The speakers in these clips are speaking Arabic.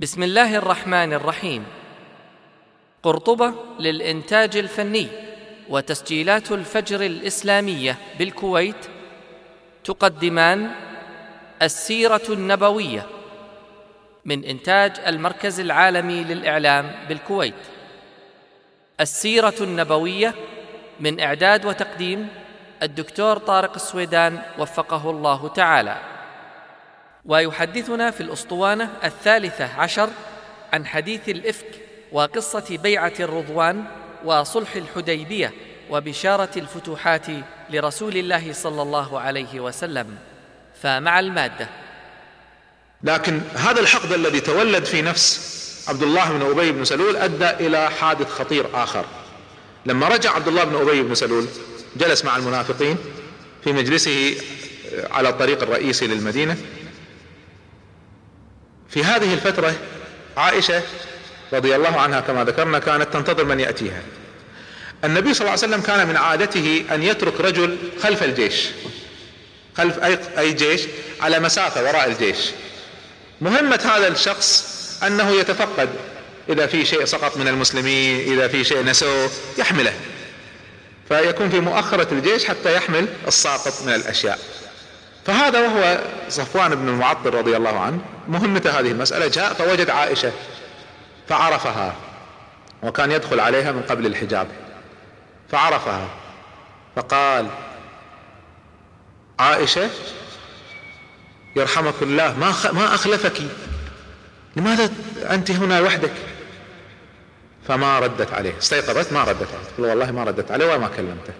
بسم الله الرحمن الرحيم. قرطبة للإنتاج الفني وتسجيلات الفجر الإسلامية بالكويت تقدمان السيرة النبوية من إنتاج المركز العالمي للإعلام بالكويت. السيرة النبوية من إعداد وتقديم الدكتور طارق السويدان وفقه الله تعالى. ويحدثنا في الأسطوانة الثالثة عشر عن حديث الإفك وقصة بيعة الرضوان وصلح الحديبية وبشارة الفتوحات لرسول الله صلى الله عليه وسلم. فمع المادة. لكن هذا الحقد الذي تولد في نفس عبد الله بن أبي بن سلول أدى إلى حادث خطير آخر. لما رجع عبد الله بن أبي بن سلول جلس مع المنافقين في مجلسه على الطريق الرئيسي للمدينة. في هذه الفترة عائشة رضي الله عنها كما ذكرنا كانت تنتظر من يأتيها. النبي صلى الله عليه وسلم كان من عادته أن يترك رجل خلف الجيش خلف اي جيش على مسافة وراء الجيش. مهمة هذا الشخص أنه يتفقد إذا في شيء سقط من المسلمين إذا في شيء نسوه يحمله. فيكون في مؤخرة الجيش حتى يحمل الساقط من الأشياء. فهذا وهو صفوان بن المعطل رضي الله عنه مهمته هذه المسألة جاء فوجد عائشة فعرفها وكان يدخل عليها من قبل الحجاب فعرفها فقال عائشة يرحمك الله ما ما أخلفك؟ لماذا أنت هنا وحدك؟ فما ردت عليه استيقظت ما ردت عليه والله ما ردت عليه وما كلمته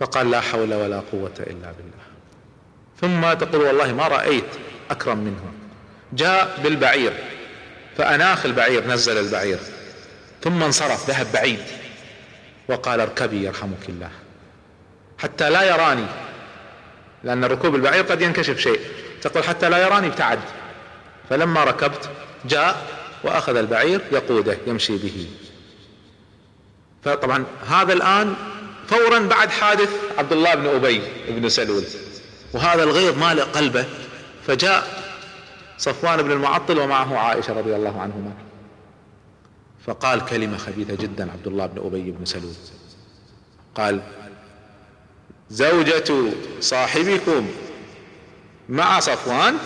فقال لا حول ولا قوة إلا بالله. ثم تقول والله ما رأيت أكرم منه. جاء بالبعير فأناخ البعير نزل البعير ثم انصرف ذهب بعيد وقال اركبي يرحمك الله. حتى لا يراني لأن ركوب البعير قد ينكشف شيء تقول حتى لا يراني ابتعد. فلما ركبت جاء وأخذ البعير يقوده يمشي به. فطبعا هذا الآن فورا بعد حادث عبد الله بن أبي بن سلول. وهذا الغيظ مالئ قلبه. فجاء صفوان بن المعطل ومعه عائشة رضي الله عنهما. فقال كلمة خبيثة جدا عبد الله بن أبي بن سلول. قال زوجة صاحبكم مع صفوان؟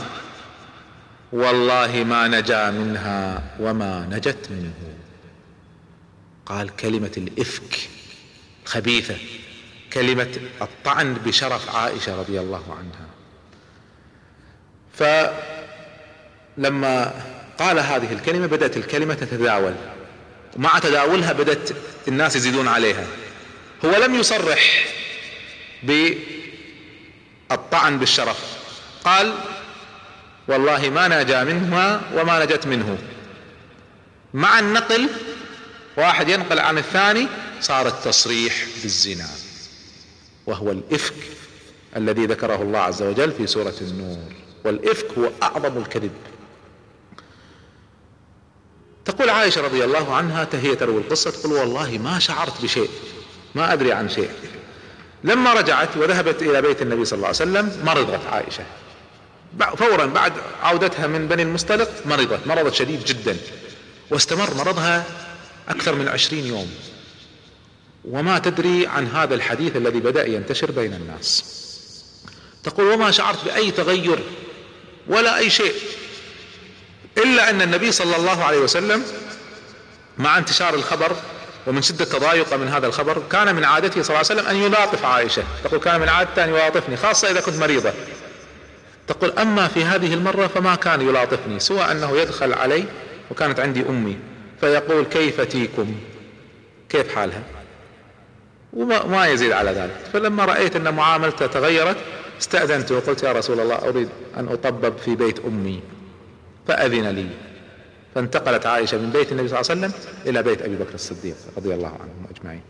والله ما نجا منها وما نجت منه. قال كلمة الإفك الخبيثة كلمة الطعن بشرف عائشة رضي الله عنها. فلما قال هذه الكلمة بدأت الكلمة تتداول. مع تداولها بدأت الناس يزيدون عليها. هو لم يصرح بالطعن بالشرف. قال والله ما نجا منها وما نجت منه. مع النقل واحد ينقل عن الثاني صار التصريح بالزنا. وهو الإفك الذي ذكره الله عز وجل في سورة النور. والإفك هو أعظم الكذب. تقول عائشة رضي الله عنها هي تروي القصة تقول والله ما شعرت بشيء ما أدري عن شيء. لما رجعت وذهبت إلى بيت النبي صلى الله عليه وسلم مرضت عائشة. فورا بعد عودتها من بني المصطلق مرضت مرضت شديد جدا. واستمر مرضها أكثر من عشرين يوم. وما تدري عن هذا الحديث الذي بدأ ينتشر بين الناس. تقول وما شعرت بأي تغير ولا أي شيء إلا أن النبي صلى الله عليه وسلم مع انتشار الخبر ومن شدة تضايقه من هذا الخبر كان من عادته صلى الله عليه وسلم أن يلاطف عائشة. تقول كان من عادته أن يلاطفني خاصة إذا كنت مريضة. تقول أما في هذه المرة فما كان يلاطفني سوى أنه يدخل علي وكانت عندي أمي. فيقول كيف تيكم؟ كيف حالها؟ وما ما يزيد على ذلك. فلما رأيت أن معاملته تغيرت استأذنت وقلت يا رسول الله أريد أن أطبب في بيت أمي. فأذن لي. فانتقلت عائشة من بيت النبي صلى الله عليه وسلم إلى بيت أبي بكر الصديق رضي الله عنهم أجمعين.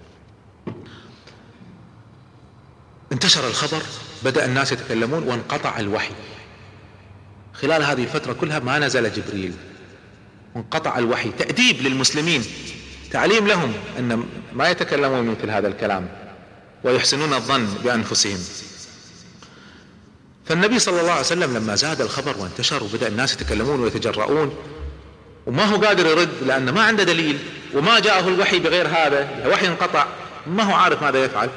انتشر الخبر بدأ الناس يتكلمون وانقطع الوحي. خلال هذه الفترة كلها ما نزل جبريل. وانقطع الوحي. تأديب للمسلمين. تعليم لهم أن ما يتكلمون مثل هذا الكلام ويحسنون الظن بأنفسهم. فالنبي صلى الله عليه وسلم لما زاد الخبر وانتشر وبدأ الناس يتكلمون ويتجرؤون وما هو قادر يرد لأنه ما عنده دليل وما جاءه الوحي بغير هذا الوحي انقطع ما هو عارف ماذا يفعل.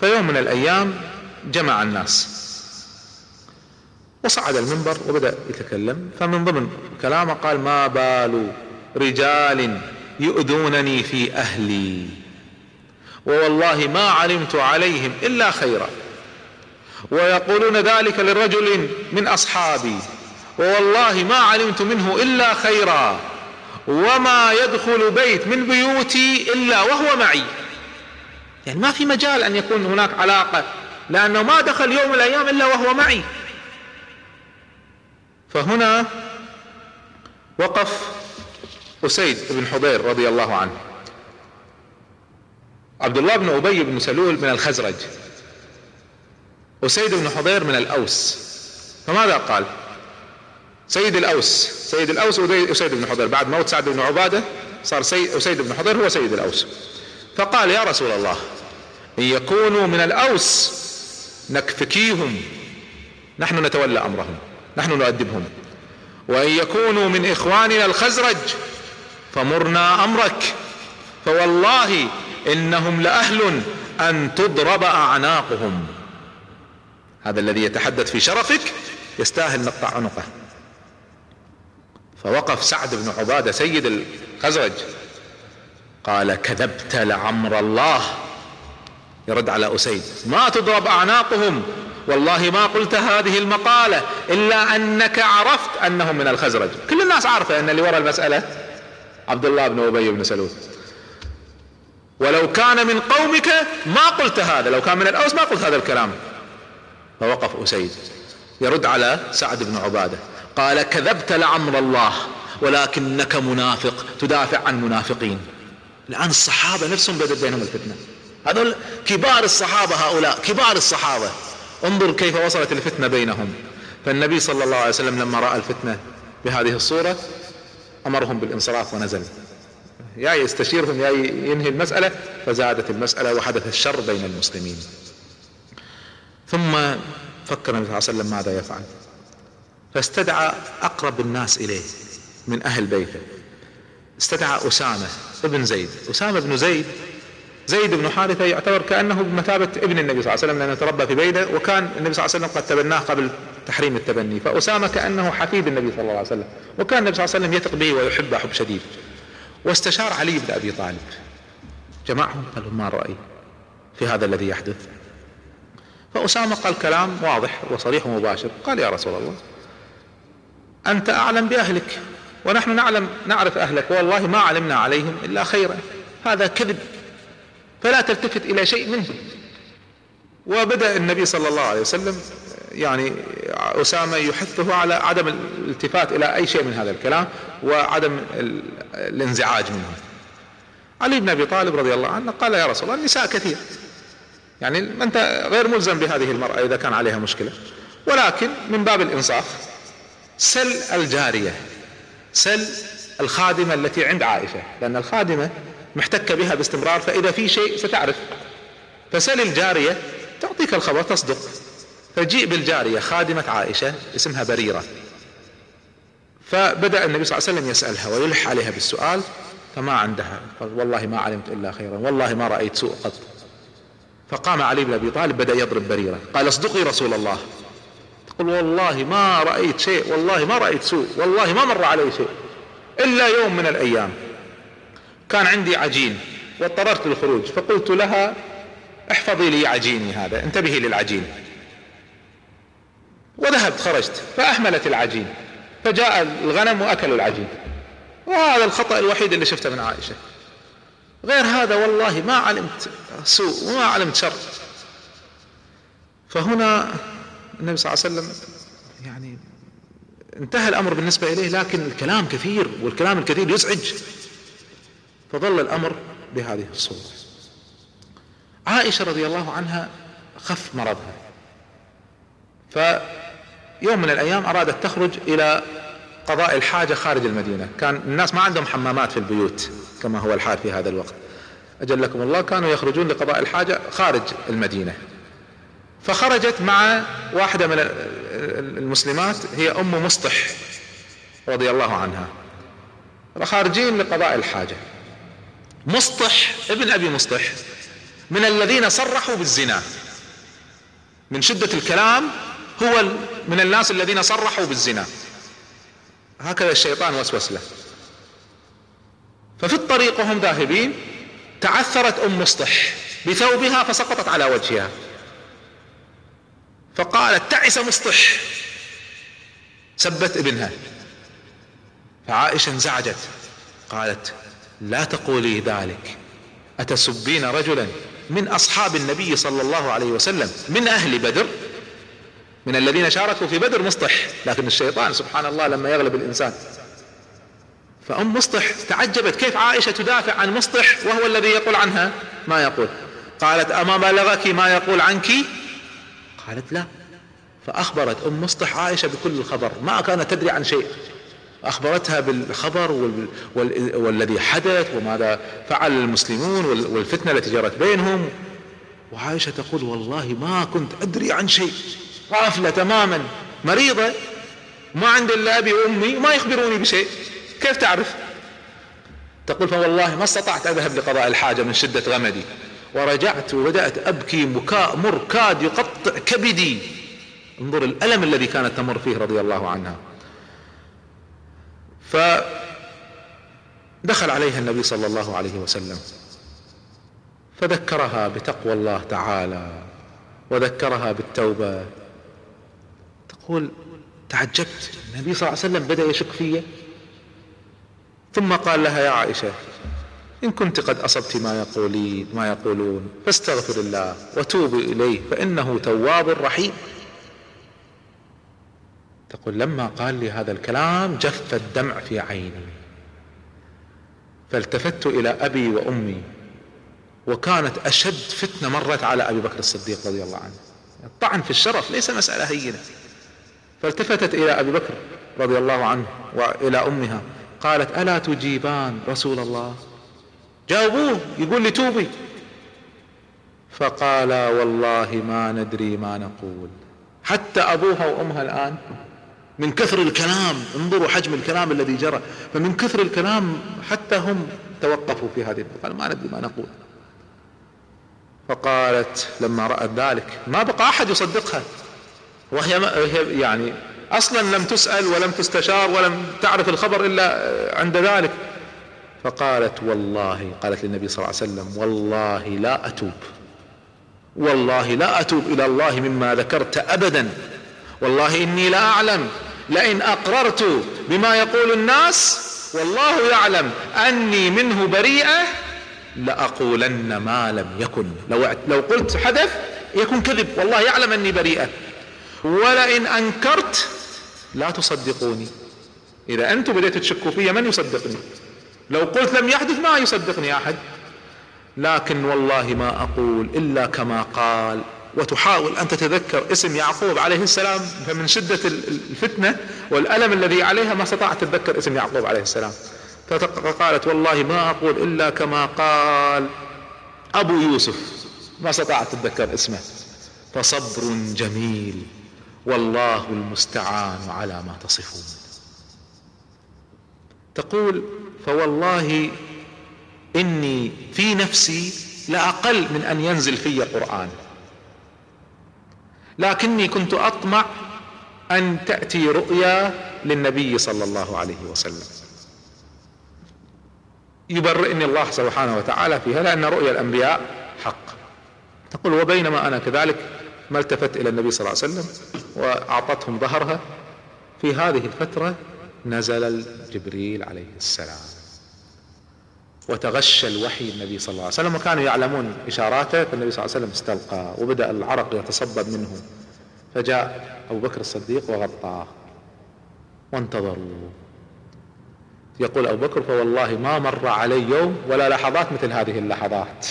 فيوم من الأيام جمع الناس. وصعد المنبر وبدأ يتكلم. فمن ضمن كلامه قال ما بال رجال يؤذونني في أهلي. ووالله ما علمت عليهم إلا خيرا. ويقولون ذلك لرجل من أصحابي. ووالله ما علمت منه إلا خيرا. وما يدخل بيت من بيوتي إلا وهو معي. يعني ما في مجال أن يكون هناك علاقة لأنه ما دخل يوم من الأيام إلا وهو معي. فهنا وقف أسيد بن حضير رضي الله عنه. عبد الله بن أبي بن سلول من الخزرج. أسيد بن حضير من الأوس. فماذا قال؟ سيد الأوس. سيد الأوس أسيد بن حضير. بعد موت سعد بن عبادة صار سيد أسيد بن حضير هو سيد الأوس. فقال يا رسول الله إن يكونوا من الأوس نكفكيهم. نحن نتولى أمرهم. نحن نؤدبهم. وإن يكونوا من إخواننا الخزرج فمرنا أمرك. فوالله إنهم لأهل أن تضرب أعناقهم. هذا الذي يتحدث في شرفك يستاهل نقطع عنقه. فوقف سعد بن عبادة سيد الخزرج. قال كذبت لعمر الله. يرد على أسيد ما تضرب أعناقهم؟ والله ما قلت هذه المقالة إلا أنك عرفت أنهم من الخزرج. كل الناس عارفة أن اللي وراء المسألة عبد الله بن أبي بن سلول. ولو كان من قومك ما قلت هذا لو كان من الأوس ما قلت هذا الكلام. فوقف أسيد. يرد على سعد بن عبادة. قال كذبت لعمر الله ولكنك منافق تدافع عن منافقين. الآن الصحابة نفسهم بدأت بينهم الفتنة. هذول كبار الصحابة هؤلاء كبار الصحابة. انظر كيف وصلت الفتنة بينهم. فالنبي صلى الله عليه وسلم لما رأى الفتنة بهذه الصورة أمرهم بالانصراف ونزل. يا يستشيرهم يا ينهي المسألة فزادت المسألة وحدث الشر بين المسلمين. ثم فكر النبي صلى الله عليه وسلم ماذا يفعل؟ فاستدعى أقرب الناس إليه من أهل بيته. استدعى أسامة ابن زيد. أسامة بن زيد زيد بن حارثة يعتبر كأنه بمثابة ابن النبي صلى الله عليه وسلم لأنه تربى في بيته وكان النبي صلى الله عليه وسلم قد تبناه قبل تحريم التبني. فأسامة كأنه حفيد النبي صلى الله عليه وسلم وكان النبي صلى الله عليه وسلم يثق به ويحبه حب شديد. واستشار علي بن أبي طالب جمعهم قال ما الرأي في هذا الذي يحدث؟ فأسامة قال كلام واضح وصريح ومباشر قال يا رسول الله أنت أعلم بأهلك ونحن نعلم نعرف أهلك والله ما علمنا عليهم إلا خيرا. هذا كذب فلا تلتفت إلى شيء منه. وبدأ النبي صلى الله عليه وسلم يعني أسامة يحثه على عدم الالتفات إلى أي شيء من هذا الكلام وعدم الانزعاج منه. علي بن أبي طالب رضي الله عنه قال يا رسول الله النساء كثير. يعني أنت غير ملزم بهذه المرأة إذا كان عليها مشكلة. ولكن من باب الإنصاف سل الجارية سل الخادمة التي عند عائشة لأن الخادمة محتكة بها باستمرار فإذا في شيء ستعرف. فسل الجارية تعطيك الخبر تصدق. فجيء بالجارية خادمة عائشة اسمها بريرة. فبدأ النبي صلى الله عليه وسلم يسألها ويلح عليها بالسؤال فما عندها. قال والله ما علمت إلا خيرا والله ما رأيت سوء قط. فقام علي بن أبي طالب بدأ يضرب بريرة. قال اصدقي رسول الله. تقول والله ما رأيت شيء والله ما رأيت سوء والله ما مر علي شيء. إلا يوم من الأيام. كان عندي عجين واضطررت للخروج فقلت لها احفظي لي عجيني هذا انتبهي للعجين. وذهبت خرجت فأحملت العجين فجاء الغنم وأكلوا العجين. وهذا الخطأ الوحيد اللي شفته من عائشة. غير هذا والله ما علمت سوء وما علمت شر. فهنا النبي صلى الله عليه وسلم يعني انتهى الأمر بالنسبة إليه لكن الكلام كثير والكلام الكثير يزعج. فظل الأمر بهذه الصورة. عائشة رضي الله عنها خف مرضها. فيوم من الأيام أرادت تخرج إلى قضاء الحاجة خارج المدينة. كان الناس ما عندهم حمامات في البيوت كما هو الحال في هذا الوقت. أجلكم الله كانوا يخرجون لقضاء الحاجة خارج المدينة. فخرجت مع واحدة من المسلمات هي أم مصطح رضي الله عنها. خارجين لقضاء الحاجة. مصطح ابن أبي مصطح من الذين صرحوا بالزنا. من شدة الكلام هو من الناس الذين صرحوا بالزنا. هكذا الشيطان وسوس له. ففي الطريق وهم ذاهبين تعثرت أم مصطح بثوبها فسقطت على وجهها. فقالت تعس مصطح. سبت ابنها. فعائشة انزعجت. قالت لا تقولي ذلك. أتسبين رجلا من أصحاب النبي صلى الله عليه وسلم من أهل بدر؟ من الذين شاركوا في بدر مصطح لكن الشيطان سبحان الله لما يغلب الإنسان. فأم مصطح تعجبت كيف عائشة تدافع عن مصطح وهو الذي يقول عنها؟ ما يقول. قالت أما بلغك ما يقول عنك؟ قالت لا. فأخبرت أم مصطح عائشة بكل الخبر ما كانت تدري عن شيء. أخبرتها بالخبر وال... وال... والذي حدث وماذا فعل المسلمون والفتنة التي جرت بينهم. وعائشة تقول والله ما كنت أدري عن شيء. غافلة تماما مريضة ما عندي إلا أبي وأمي وما يخبروني بشيء. كيف تعرف؟ تقول فوالله ما استطعت أذهب لقضاء الحاجة من شدة غمدي. ورجعت وبدأت أبكي بكاء مر كاد يقطع كبدي. انظر الألم الذي كانت تمر فيه رضي الله عنها. فدخل عليها النبي صلى الله عليه وسلم فذكرها بتقوى الله تعالى وذكرها بالتوبة. تقول تعجبت النبي صلى الله عليه وسلم بدأ يشك في ثم قال لها يا عائشة إن كنت قد أصبت ما يقولين ما يقولون فاستغفر الله وتوبي إليه فإنه تواب رحيم. تقول لما قال لي هذا الكلام جف الدمع في عيني. فالتفت إلى أبي وأمي وكانت أشد فتنة مرت على أبي بكر الصديق رضي الله عنه. الطعن في الشرف ليس مسألة هينة. فالتفتت إلى أبي بكر رضي الله عنه وإلى أمها قالت ألا تجيبان رسول الله؟ جاوبوه يقول لي توبي. فقالا والله ما ندري ما نقول. حتى أبوها وأمها الآن من كثر الكلام انظروا حجم الكلام الذي جرى. فمن كثر الكلام حتى هم توقفوا في هذه قالوا ما ندري ما نقول. فقالت لما رأت ذلك ما بقى أحد يصدقها. وهي يعني أصلا لم تسأل ولم تستشار ولم تعرف الخبر إلا عند ذلك. فقالت والله قالت للنبي صلى الله عليه وسلم والله لا أتوب. والله لا أتوب إلى الله مما ذكرت أبدا. والله إني لا أعلم. لئن أقررت بما يقول الناس والله يعلم أني منه بريئة لأقولن ما لم يكن. لو, لو قلت حدث يكون كذب والله يعلم أني بريئة. ولئن أنكرت لا تصدقوني. إذا أنتم بديتوا تشكوا في من يصدقني؟ لو قلت لم يحدث ما يصدقني أحد. لكن والله ما أقول إلا كما قال. وتحاول أن تتذكر اسم يعقوب عليه السلام فمن شدة الفتنة والألم الذي عليها ما استطاعت تتذكر اسم يعقوب عليه السلام. فقالت والله ما أقول إلا كما قال أبو يوسف ما استطاعت تتذكر اسمه. فصبر جميل والله المستعان على ما تصفون. تقول فوالله إني في نفسي لأقل من أن ينزل في قرآن لكني كنت أطمع أن تأتي رؤيا للنبي صلى الله عليه وسلم. يبرئني الله سبحانه وتعالى فيها لأن رؤيا الأنبياء حق. تقول وبينما أنا كذلك ما التفت إلى النبي صلى الله عليه وسلم وأعطتهم ظهرها في هذه الفترة نزل جبريل عليه السلام. وتغشى الوحي النبي صلى الله عليه وسلم وكانوا يعلمون إشاراته فالنبي صلى الله عليه وسلم استلقى وبدأ العرق يتصبب منه. فجاء أبو بكر الصديق وغطاه. وانتظروا. يقول أبو بكر فوالله ما مر علي يوم ولا لحظات مثل هذه اللحظات.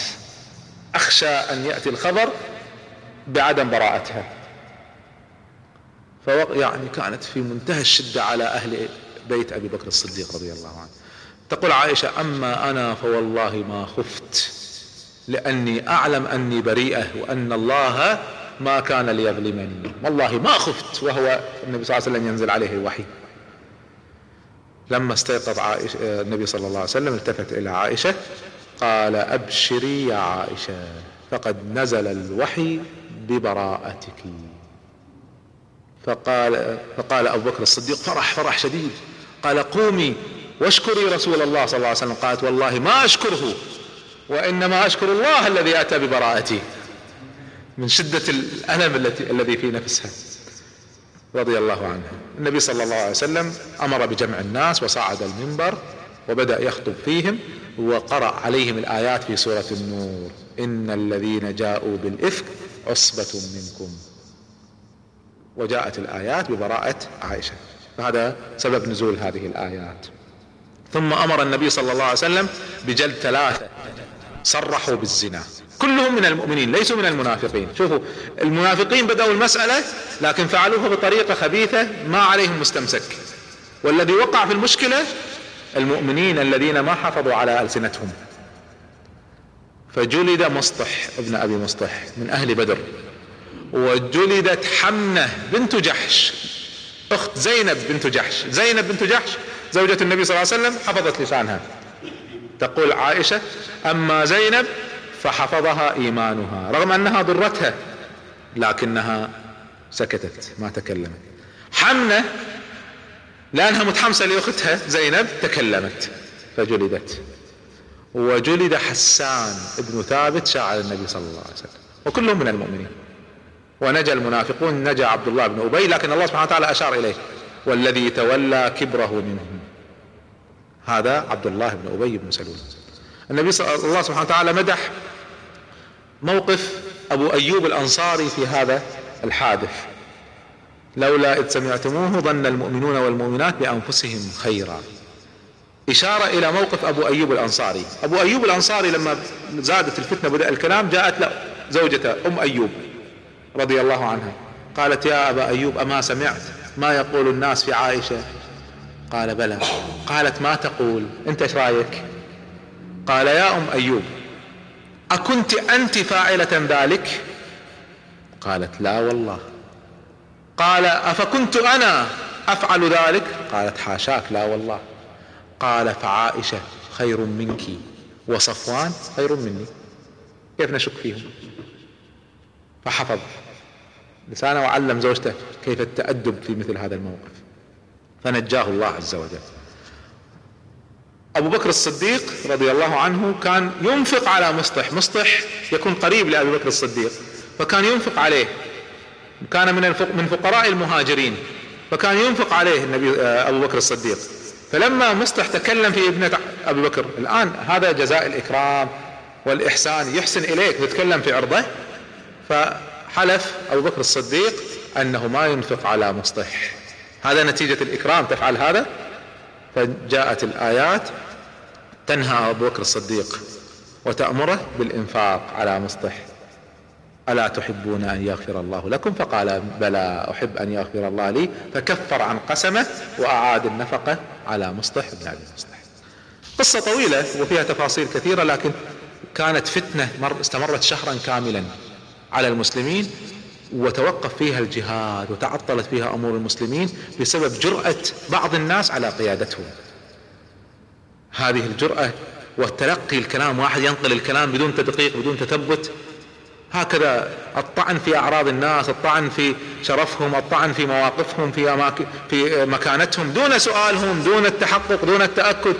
أخشى أن يأتي الخبر بعدم براءتها فوق يعني كانت في منتهى الشدة على أهل بيت أبي بكر الصديق رضي الله عنه. تقول عائشة أما أنا فوالله ما خفت لأني أعلم أني بريئة وأن الله ما كان ليظلمني. والله ما خفت وهو النبي صلى الله عليه وسلم ينزل عليه الوحي. لما استيقظ عائشة النبي صلى الله عليه وسلم التفت إلى عائشة قال أبشري يا عائشة فقد نزل الوحي ببراءتك. فقال فقال أبو بكر الصديق فرح فرح شديد. قال قومي واشكري رسول الله صلى الله عليه وسلم. قالت والله ما أشكره وإنما أشكر الله الذي أتى ببراءتي من شدة الألم التي الذي في نفسها. رضي الله عنها النبي صلى الله عليه وسلم أمر بجمع الناس وصعد المنبر وبدأ يخطب فيهم وقرأ عليهم الآيات في سورة النور. إن الذين جاءوا بالإفك عصبة منكم. وجاءت الآيات ببراءة عائشة. فهذا سبب نزول هذه الآيات. ثم أمر النبي صلى الله عليه وسلم بجلد ثلاثة. صرحوا بالزنا. كلهم من المؤمنين ليسوا من المنافقين. شوفوا المنافقين بدأوا المسألة لكن فعلوها بطريقة خبيثة ما عليهم مستمسك. والذي وقع في المشكلة المؤمنين الذين ما حفظوا على ألسنتهم. فجلد مصطح ابن أبي مصطح من أهل بدر. وجلدت حمنة بنت جحش. أخت زينب بنت جحش. زينب بنت جحش زوجة النبي صلى الله عليه وسلم حفظت لسانها. تقول عائشة أما زينب فحفظها إيمانها رغم أنها ضرتها لكنها سكتت ما تكلمت. حمنة لأنها متحمسة لأختها زينب تكلمت فجلدت. وجلد حسان ابن ثابت شاعر النبي صلى الله عليه وسلم. وكلهم من المؤمنين. ونجا المنافقون نجا عبد الله بن أبي لكن الله سبحانه وتعالى أشار إليه. والذي تولى كبره منهم. هذا عبد الله بن أبي بن سلول. النبي صلى الله سبحانه وتعالى مدح موقف أبو أيوب الأنصاري في هذا الحادث. لولا إذ سمعتموه ظن المؤمنون والمؤمنات بأنفسهم خيرا. إشارة إلى موقف أبو أيوب الأنصاري. أبو أيوب الأنصاري لما زادت الفتنة بدأ الكلام جاءت له زوجته أم أيوب رضي الله عنها. قالت يا أبا أيوب أما سمعت؟ ما يقول الناس في عائشة؟ قال بلى. قالت ما تقول. أنت إيش رأيك؟ قال يا أم أيوب أكنت أنت فاعلة ذلك؟ قالت لا والله. قال أفكنت أنا أفعل ذلك؟ قالت حاشاك لا والله. قال فعائشة خير منك وصفوان خير مني. كيف نشك فيهم؟ فحفظ. لسانه وعلم زوجته كيف التأدب في مثل هذا الموقف. فنجاه الله عز وجل. أبو بكر الصديق رضي الله عنه كان ينفق على مصطح. مصطح يكون قريب لأبي بكر الصديق فكان ينفق عليه. كان من من فقراء المهاجرين فكان ينفق عليه النبي آه، أبو بكر الصديق. فلما مصطح تكلم في ابنة أبي بكر الآن هذا جزاء الإكرام والإحسان يحسن إليك ويتكلم في عرضه. فحلف أبو بكر الصديق أنه ما ينفق على مصطح. هذا نتيجة الإكرام. تفعل هذا؟ فجاءت الآيات تنهى أبو بكر الصديق وتأمره بالإنفاق على مصطح. ألا تحبون أن يغفر الله لكم؟ فقال بلى أحب أن يغفر الله لي. فكفر عن قسمه وأعاد النفقة على مصطح بن أبي مصطح. قصة طويلة وفيها تفاصيل كثيرة لكن كانت فتنة مر استمرت شهرا كاملا. على المسلمين وتوقف فيها الجهاد وتعطلت فيها أمور المسلمين بسبب جرأة بعض الناس على قيادتهم. هذه الجرأة والتلقي الكلام واحد ينقل الكلام بدون تدقيق بدون تثبت. هكذا الطعن في أعراض الناس الطعن في شرفهم الطعن في مواقفهم في أماكن في مكانتهم دون سؤالهم دون التحقق دون التأكد.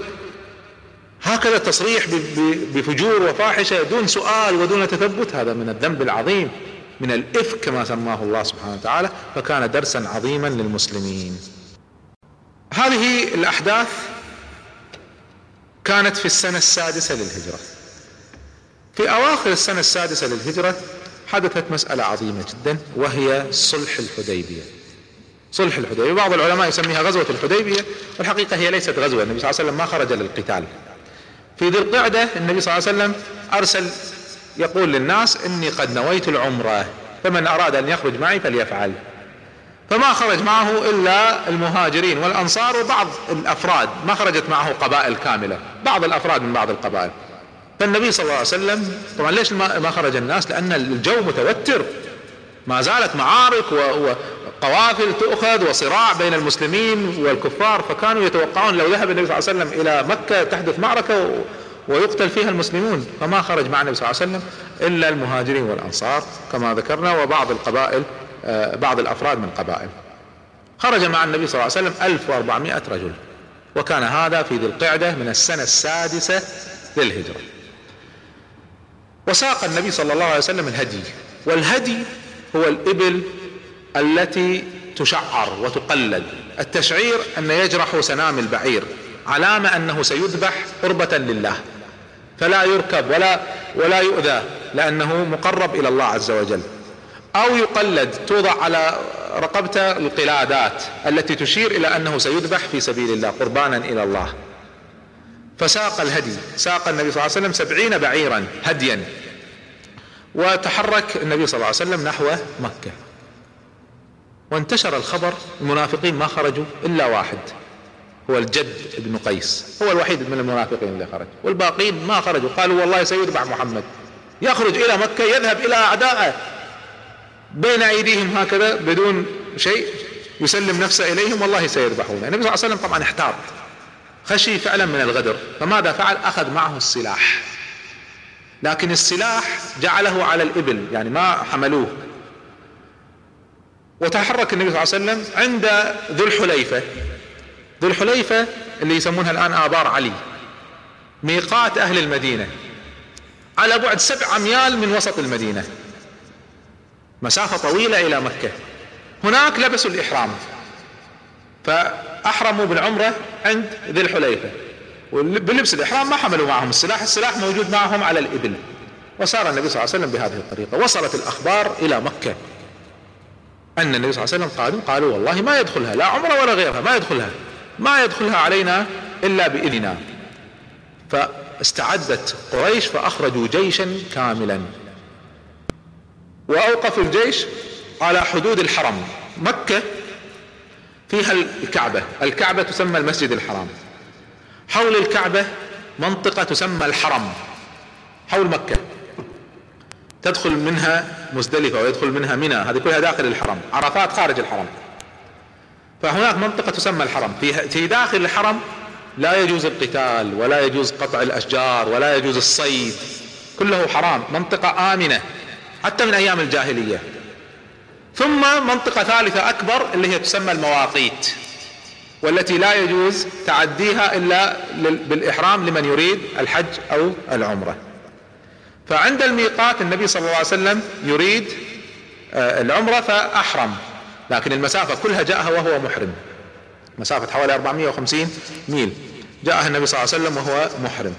هكذا التصريح بفجور وفاحشة دون سؤال ودون تثبت. هذا من الذنب العظيم من الإفك كما سماه الله سبحانه وتعالى فكان درسا عظيما للمسلمين. هذه الأحداث كانت في السنة السادسة للهجرة. في أواخر السنة السادسة للهجرة حدثت مسألة عظيمة جدا وهي صلح الحديبية. صلح الحديبية بعض العلماء يسميها غزوة الحديبية والحقيقة هي ليست غزوة. النبي صلى الله عليه وسلم ما خرج للقتال. في ذي القعدة النبي صلى الله عليه وسلم أرسل يقول للناس إني قد نويت العمرة فمن أراد أن يخرج معي فليفعل. فما خرج معه إلا المهاجرين والأنصار وبعض الأفراد ما خرجت معه قبائل كاملة بعض الأفراد من بعض القبائل. فالنبي صلى الله عليه وسلم طبعا ليش ما خرج الناس؟ لأن الجو متوتر ما زالت معارك قوافل تؤخذ وصراع بين المسلمين والكفار فكانوا يتوقعون لو ذهب النبي صلى الله عليه وسلم إلى مكة تحدث معركة ويقتل فيها المسلمون فما خرج مع النبي صلى الله عليه وسلم إلا المهاجرين والأنصار كما ذكرنا وبعض القبائل آه، بعض الأفراد من قبائل. خرج مع النبي صلى الله عليه وسلم 1400 رجل وكان هذا في ذي القعدة من السنة السادسة للهجرة. وساق النبي صلى الله عليه وسلم الهدي والهدي هو الإبل التي تشعر وتقلد. التشعير أن يجرح سنام البعير. علامة أنه سيذبح قربة لله. فلا يركب ولا ولا يؤذى لأنه مقرب إلى الله عز وجل. أو يقلد توضع على رقبته القلادات التي تشير إلى أنه سيذبح في سبيل الله قربانا إلى الله. فساق الهدي. ساق النبي صلى الله عليه وسلم سبعين بعيرا هديا. وتحرك النبي صلى الله عليه وسلم نحو مكة. وانتشر الخبر المنافقين ما خرجوا إلا واحد هو الجد بن قيس هو الوحيد من المنافقين اللي خرج والباقين ما خرجوا قالوا والله سيذبح محمد يخرج إلى مكة يذهب إلى أعدائه بين أيديهم هكذا بدون شيء يسلم نفسه إليهم والله سيذبحونه. النبي صلى الله عليه وسلم طبعا احتار خشي فعلا من الغدر فماذا فعل؟ أخذ معه السلاح لكن السلاح جعله على الإبل يعني ما حملوه. وتحرك النبي صلى الله عليه وسلم عند ذو الحليفة. ذو الحليفة اللي يسمونها الآن آبار علي. ميقات أهل المدينة. على بعد سبع أميال من وسط المدينة. مسافة طويلة إلى مكة. هناك لبسوا الإحرام. فأحرموا بالعمرة عند ذي الحليفة. بلبس الإحرام ما حملوا معهم. السلاح السلاح موجود معهم على الإبل. وسار النبي صلى الله عليه وسلم بهذه الطريقة. وصلت الأخبار إلى مكة. أن النبي صلى الله عليه وسلم قالوا قالوا والله ما يدخلها لا عمرة ولا غيرها ما يدخلها ما يدخلها علينا إلا بإذننا. فاستعدت قريش فأخرجوا جيشا كاملا. وأوقفوا الجيش على حدود الحرم. مكة فيها الكعبة الكعبة تسمى المسجد الحرام. حول الكعبة منطقة تسمى الحرم حول مكة. تدخل منها مزدلفة ويدخل منها منى. هذه كلها داخل الحرم. عرفات خارج الحرم. فهناك منطقة تسمى الحرم. في داخل الحرم لا يجوز القتال ولا يجوز قطع الأشجار ولا يجوز الصيد. كله حرام. منطقة آمنة. حتى من أيام الجاهلية. ثم منطقة ثالثة أكبر اللي هي تسمى المواقيت. والتي لا يجوز تعديها إلا بالإحرام لمن يريد الحج أو العمرة. فعند الميقات النبي صلى الله عليه وسلم يريد آه، العمرة فأحرم. لكن المسافة كلها جاءها وهو محرم. مسافة حوالي 450 ميل. جاءها النبي صلى الله عليه وسلم وهو محرم.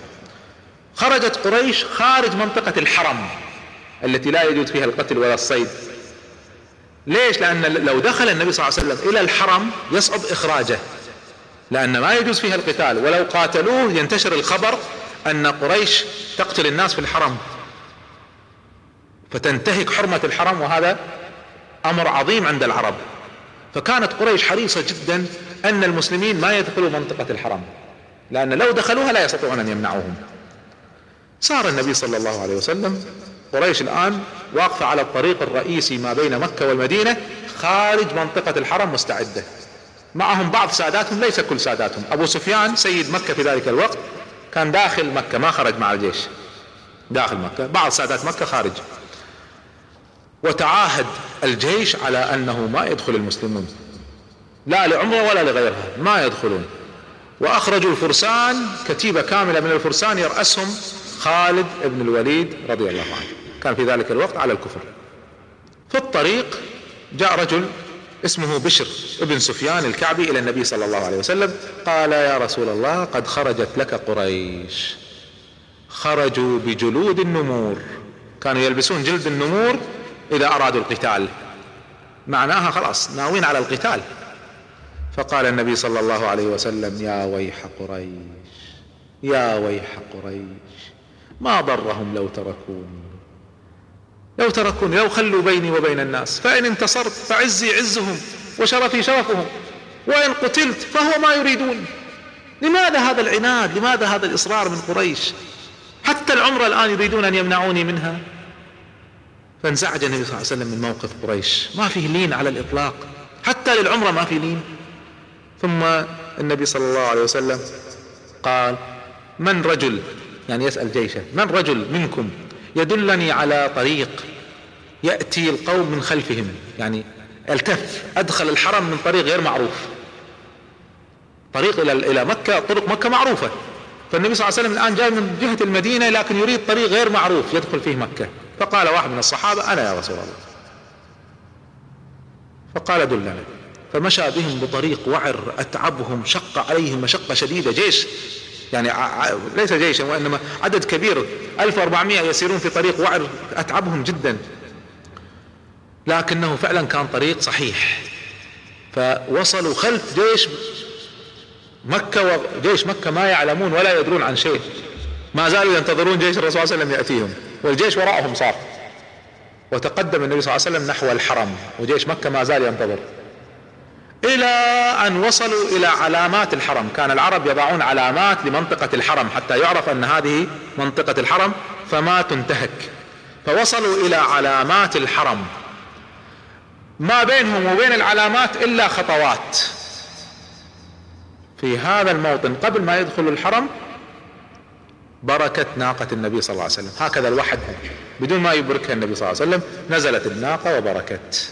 خرجت قريش خارج منطقة الحرم التي لا يجوز فيها القتل ولا الصيد. ليش؟ لأن لو دخل النبي صلى الله عليه وسلم إلى الحرم يصعب إخراجه. لأن ما يجوز فيها القتال. ولو قاتلوه ينتشر الخبر أن قريش تقتل الناس في الحرم. فتنتهك حرمة الحرم وهذا أمر عظيم عند العرب. فكانت قريش حريصة جدا أن المسلمين ما يدخلوا منطقة الحرم لأن لو دخلوها لا يستطيعون أن يمنعوهم. صار النبي صلى الله عليه وسلم قريش الآن واقفة على الطريق الرئيسي ما بين مكة والمدينة خارج منطقة الحرم مستعدة. معهم بعض ساداتهم ليس كل ساداتهم. أبو سفيان سيد مكة في ذلك الوقت كان داخل مكة ما خرج مع الجيش. داخل مكة بعض سادات مكة خارج. وتعاهد الجيش على أنه ما يدخل المسلمون. لا لعمره ولا لغيرها ما يدخلون. وأخرجوا الفرسان كتيبة كاملة من الفرسان يرأسهم خالد بن الوليد رضي الله عنه. كان في ذلك الوقت على الكفر. في الطريق جاء رجل اسمه بشر ابن سفيان الكعبي إلى النبي صلى الله عليه وسلم قال يا رسول الله قد خرجت لك قريش. خرجوا بجلود النمور. كانوا يلبسون جلد النمور إذا أرادوا القتال. معناها خلاص ناوين على القتال. فقال النبي صلى الله عليه وسلم يا ويح قريش يا ويح قريش ما ضرهم لو تركوني لو تركوني لو خلوا بيني وبين الناس فإن انتصرت فعزي عزهم وشرفي شرفهم وإن قتلت فهو ما يريدون. لماذا هذا العناد؟ لماذا هذا الإصرار من قريش؟ حتى العمرة الآن يريدون أن يمنعوني منها؟ فانزعج النبي صلى الله عليه وسلم من موقف قريش. ما فيه لين على الإطلاق. حتى للعمرة ما في لين. ثم النبي صلى الله عليه وسلم قال من رجل يعني يسأل جيشه من رجل منكم يدلني على طريق يأتي القوم من خلفهم؟ يعني التف أدخل الحرم من طريق غير معروف. طريق إلى إلى مكة طرق مكة معروفة. فالنبي صلى الله عليه وسلم الآن جاي من جهة المدينة لكن يريد طريق غير معروف يدخل فيه مكة. فقال واحد من الصحابة أنا يا رسول الله. فقال دلنا فمشى بهم بطريق وعر أتعبهم شق عليهم مشقة شديدة جيش. يعني ليس جيشا وإنما عدد كبير 1400 يسيرون في طريق وعر أتعبهم جدا. لكنه فعلا كان طريق صحيح. فوصلوا خلف جيش مكة وجيش مكة ما يعلمون ولا يدرون عن شيء. ما زالوا ينتظرون جيش الرسول صلى الله عليه وسلم يأتيهم. والجيش وراءهم صار. وتقدم النبي صلى الله عليه وسلم نحو الحرم وجيش مكة ما زال ينتظر. إلى أن وصلوا إلى علامات الحرم. كان العرب يضعون علامات لمنطقة الحرم حتى يعرف أن هذه منطقة الحرم فما تنتهك. فوصلوا إلى علامات الحرم. ما بينهم وبين العلامات إلا خطوات. في هذا الموطن قبل ما يدخل الحرم بركة ناقة النبي صلى الله عليه وسلم. هكذا الوحد بدون ما يبركها النبي صلى الله عليه وسلم نزلت الناقة وبركت.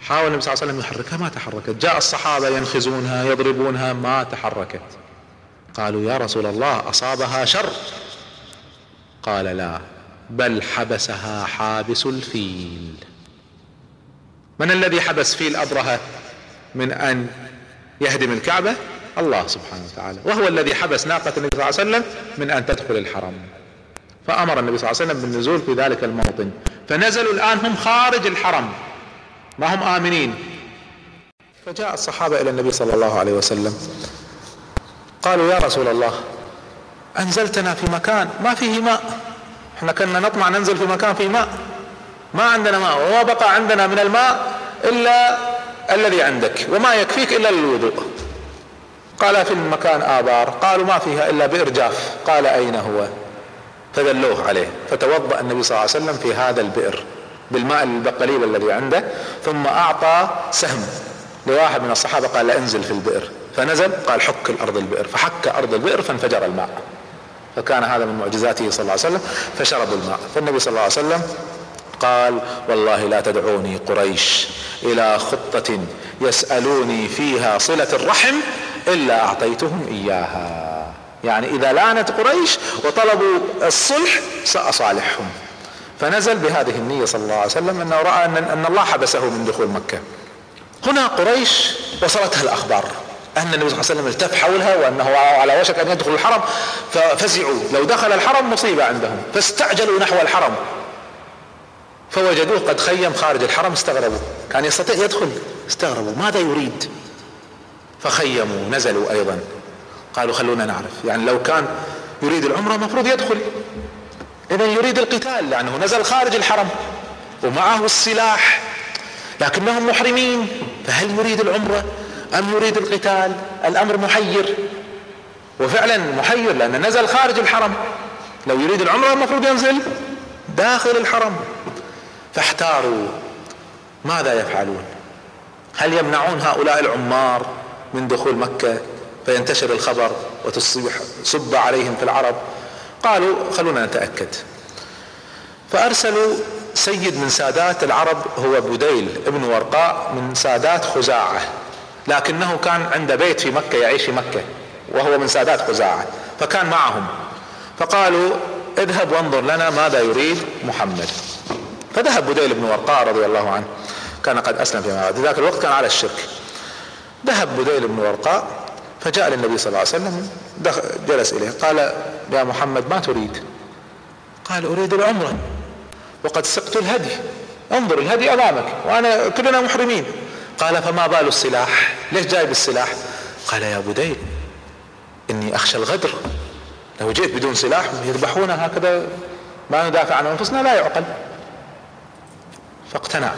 حاول النبي صلى الله عليه وسلم يحركها ما تحركت. جاء الصحابة ينخزونها يضربونها ما تحركت. قالوا يا رسول الله أصابها شر. قال لا بل حبسها حابس الفيل. من الذي حبس فيل أبرهة؟ من أن يهدم الكعبة؟ الله سبحانه وتعالى. وهو الذي حبس ناقة النبي صلى الله عليه وسلم من أن تدخل الحرم. فأمر النبي صلى الله عليه وسلم بالنزول في ذلك الموطن. فنزلوا الآن هم خارج الحرم. ما هم آمنين. فجاء الصحابة إلى النبي صلى الله عليه وسلم. قالوا يا رسول الله أنزلتنا في مكان ما فيه ماء. إحنا كنا نطمع ننزل في مكان فيه ماء. ما عندنا ماء وما بقى عندنا من الماء إلا الذي عندك وما يكفيك إلا للوضوء. قال في المكان آبار قالوا ما فيها إلا بئر جاف. قال أين هو؟ فدلوه عليه. فتوضأ النبي صلى الله عليه وسلم في هذا البئر بالماء القليل الذي عنده ثم أعطى سهم لواحد من الصحابة قال انزل في البئر. فنزل قال حك الأرض البئر. فحك أرض البئر فانفجر الماء. فكان هذا من معجزاته صلى الله عليه وسلم فشربوا الماء. فالنبي صلى الله عليه وسلم قال والله لا تدعوني قريش إلى خطة يسألوني فيها صلة الرحم إلا أعطيتهم إياها. يعني إذا لانت قريش وطلبوا الصلح سأصالحهم. فنزل بهذه النية صلى الله عليه وسلم أنه رأى ان, أن الله حبسه من دخول مكة. هنا قريش وصلتها الأخبار أن النبي صلى الله عليه وسلم التف حولها وأنه على وشك أن يدخل الحرم ففزعوا. لو دخل الحرم مصيبة عندهم فاستعجلوا نحو الحرم. فوجدوه قد خيم خارج الحرم استغربوا. كان يستطيع يدخل استغربوا. ماذا يريد؟ فخيموا نزلوا أيضا. قالوا خلونا نعرف. يعني لو كان يريد العمرة المفروض يدخل. اذا يريد القتال لأنه نزل خارج الحرم ومعه السلاح لكنهم محرمين. فهل يريد العمرة أم يريد القتال؟ الأمر محير. وفعلا محير لأنه نزل خارج الحرم. لو يريد العمرة المفروض ينزل داخل الحرم. فاحتاروا. ماذا يفعلون؟ هل يمنعون هؤلاء العمار من دخول مكة فينتشر الخبر وتصبح سب عليهم في العرب. قالوا خلونا نتأكد. فأرسلوا سيد من سادات العرب هو بديل ابن ورقاء من سادات خزاعة لكنه كان عنده بيت في مكة يعيش في مكة وهو من سادات خزاعة فكان معهم. فقالوا اذهب وانظر لنا ماذا يريد محمد. فذهب بديل بن ورقاء رضي الله عنه كان قد أسلم بعد ذاك الوقت كان على الشرك. ذهب بديل بن ورقاء فجاء للنبي صلى الله عليه وسلم جلس إليه قال يا محمد ما تريد؟ قال أريد العمرة وقد سقت الهدي انظر الهدي أمامك وأنا كلنا محرمين. قال فما بال السلاح؟ ليش جايب السلاح قال يا بديل إني أخشى الغدر لو جئت بدون سلاح يذبحونا هكذا ما ندافع عن أنفسنا لا يعقل. فاقتنع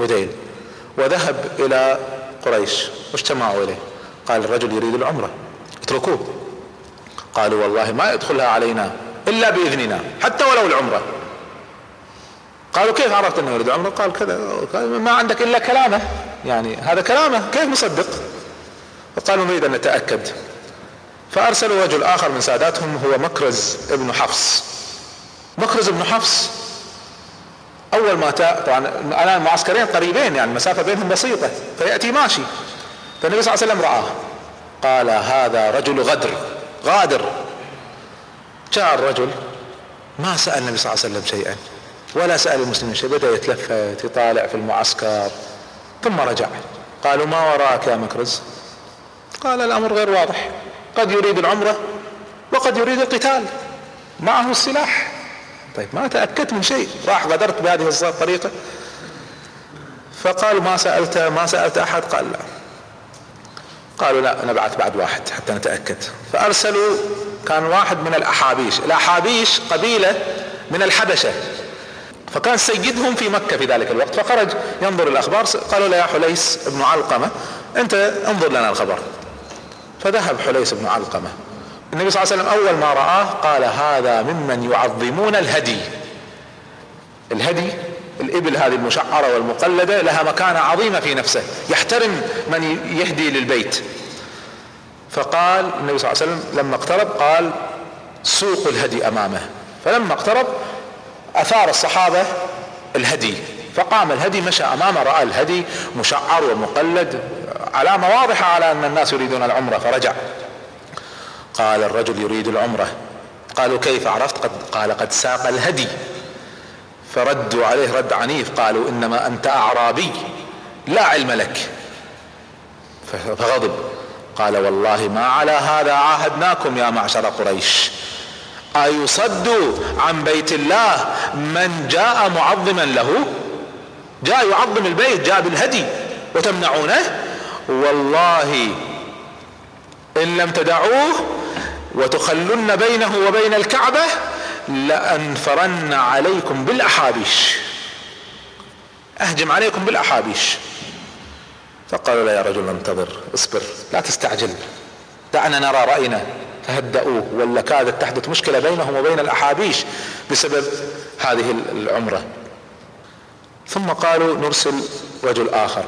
بديل وذهب إلى قريش واجتمعوا إليه؟ قال الرجل يريد العمرة اتركوه. قالوا والله ما يدخلها علينا إلا بإذننا حتى ولو العمرة. قالوا كيف عرفت إنه يريد العمرة قال كذا ما عندك إلا كلامه. يعني هذا كلامه كيف نصدق فقالوا نريد أن نتأكد. فارسلوا رجل آخر من ساداتهم هو مكرز ابن حفص. مكرز ابن حفص أول ما تا طبعا الآن معسكرين قريبين يعني المسافه بينهم بسيطة فيأتي ماشي. فالنبي صلى الله عليه وسلم رآه. قال هذا رجل غدر غادر. جاء الرجل ما سأل النبي صلى الله عليه وسلم شيئا ولا سأل المسلمين شيء بدأ يتلفت يطالع في المعسكر ثم رجع. قالوا ما وراك يا مكرز؟ قال الأمر غير واضح قد يريد العمرة وقد يريد القتال معه السلاح. طيب ما تأكدت من شيء. راح غدرت بهذه الطريقة فقال ما سألت ما سألت أحد؟ قال لا. قالوا لا نبعث بعد واحد حتى نتأكد. فأرسلوا كان واحد من الأحابيش. الأحابيش قبيلة من الحبشة. فكان سيدهم في مكة في ذلك الوقت. فخرج ينظر الأخبار قالوا له يا حليس بن علقمة أنت انظر لنا الخبر. فذهب حليس بن علقمة. النبي صلى الله عليه وسلم أول ما رآه قال هذا ممن يعظمون الهدي. الهدي الإبل هذه المشعرة والمقلدة لها مكانة عظيمة في نفسه يحترم من يهدي للبيت. فقال النبي صلى الله عليه وسلم لما اقترب قال سوق الهدي أمامه. فلما اقترب أثار الصحابة الهدي فقام الهدي مشى أمامه رأى الهدي مشعر ومقلد علامة واضحة على أن الناس يريدون العمرة فرجع. قال الرجل يريد العمرة. قالوا كيف عرفت؟ قد قال قد ساق الهدي. فردوا عليه رد عنيف. قالوا إنما أنت أعرابي لا علم لك. فغضب. قال والله ما على هذا عاهدناكم يا معشر قريش. أيصد عن بيت الله من جاء معظما له؟ جاء يعظم البيت جاء بالهدي. وتمنعونه؟ والله إن لم تدعوه وتخلن بينه وبين الكعبة لأنفرن عليكم بالأحابيش. أهجم عليكم بالأحابيش. فقالوا لا يا رجل انتظر اصبر لا تستعجل. دعنا نرى رأينا. فهدأوه ولا كادت تحدث مشكلة بينهم وبين الأحابيش بسبب هذه العمرة. ثم قالوا نرسل رجل آخر.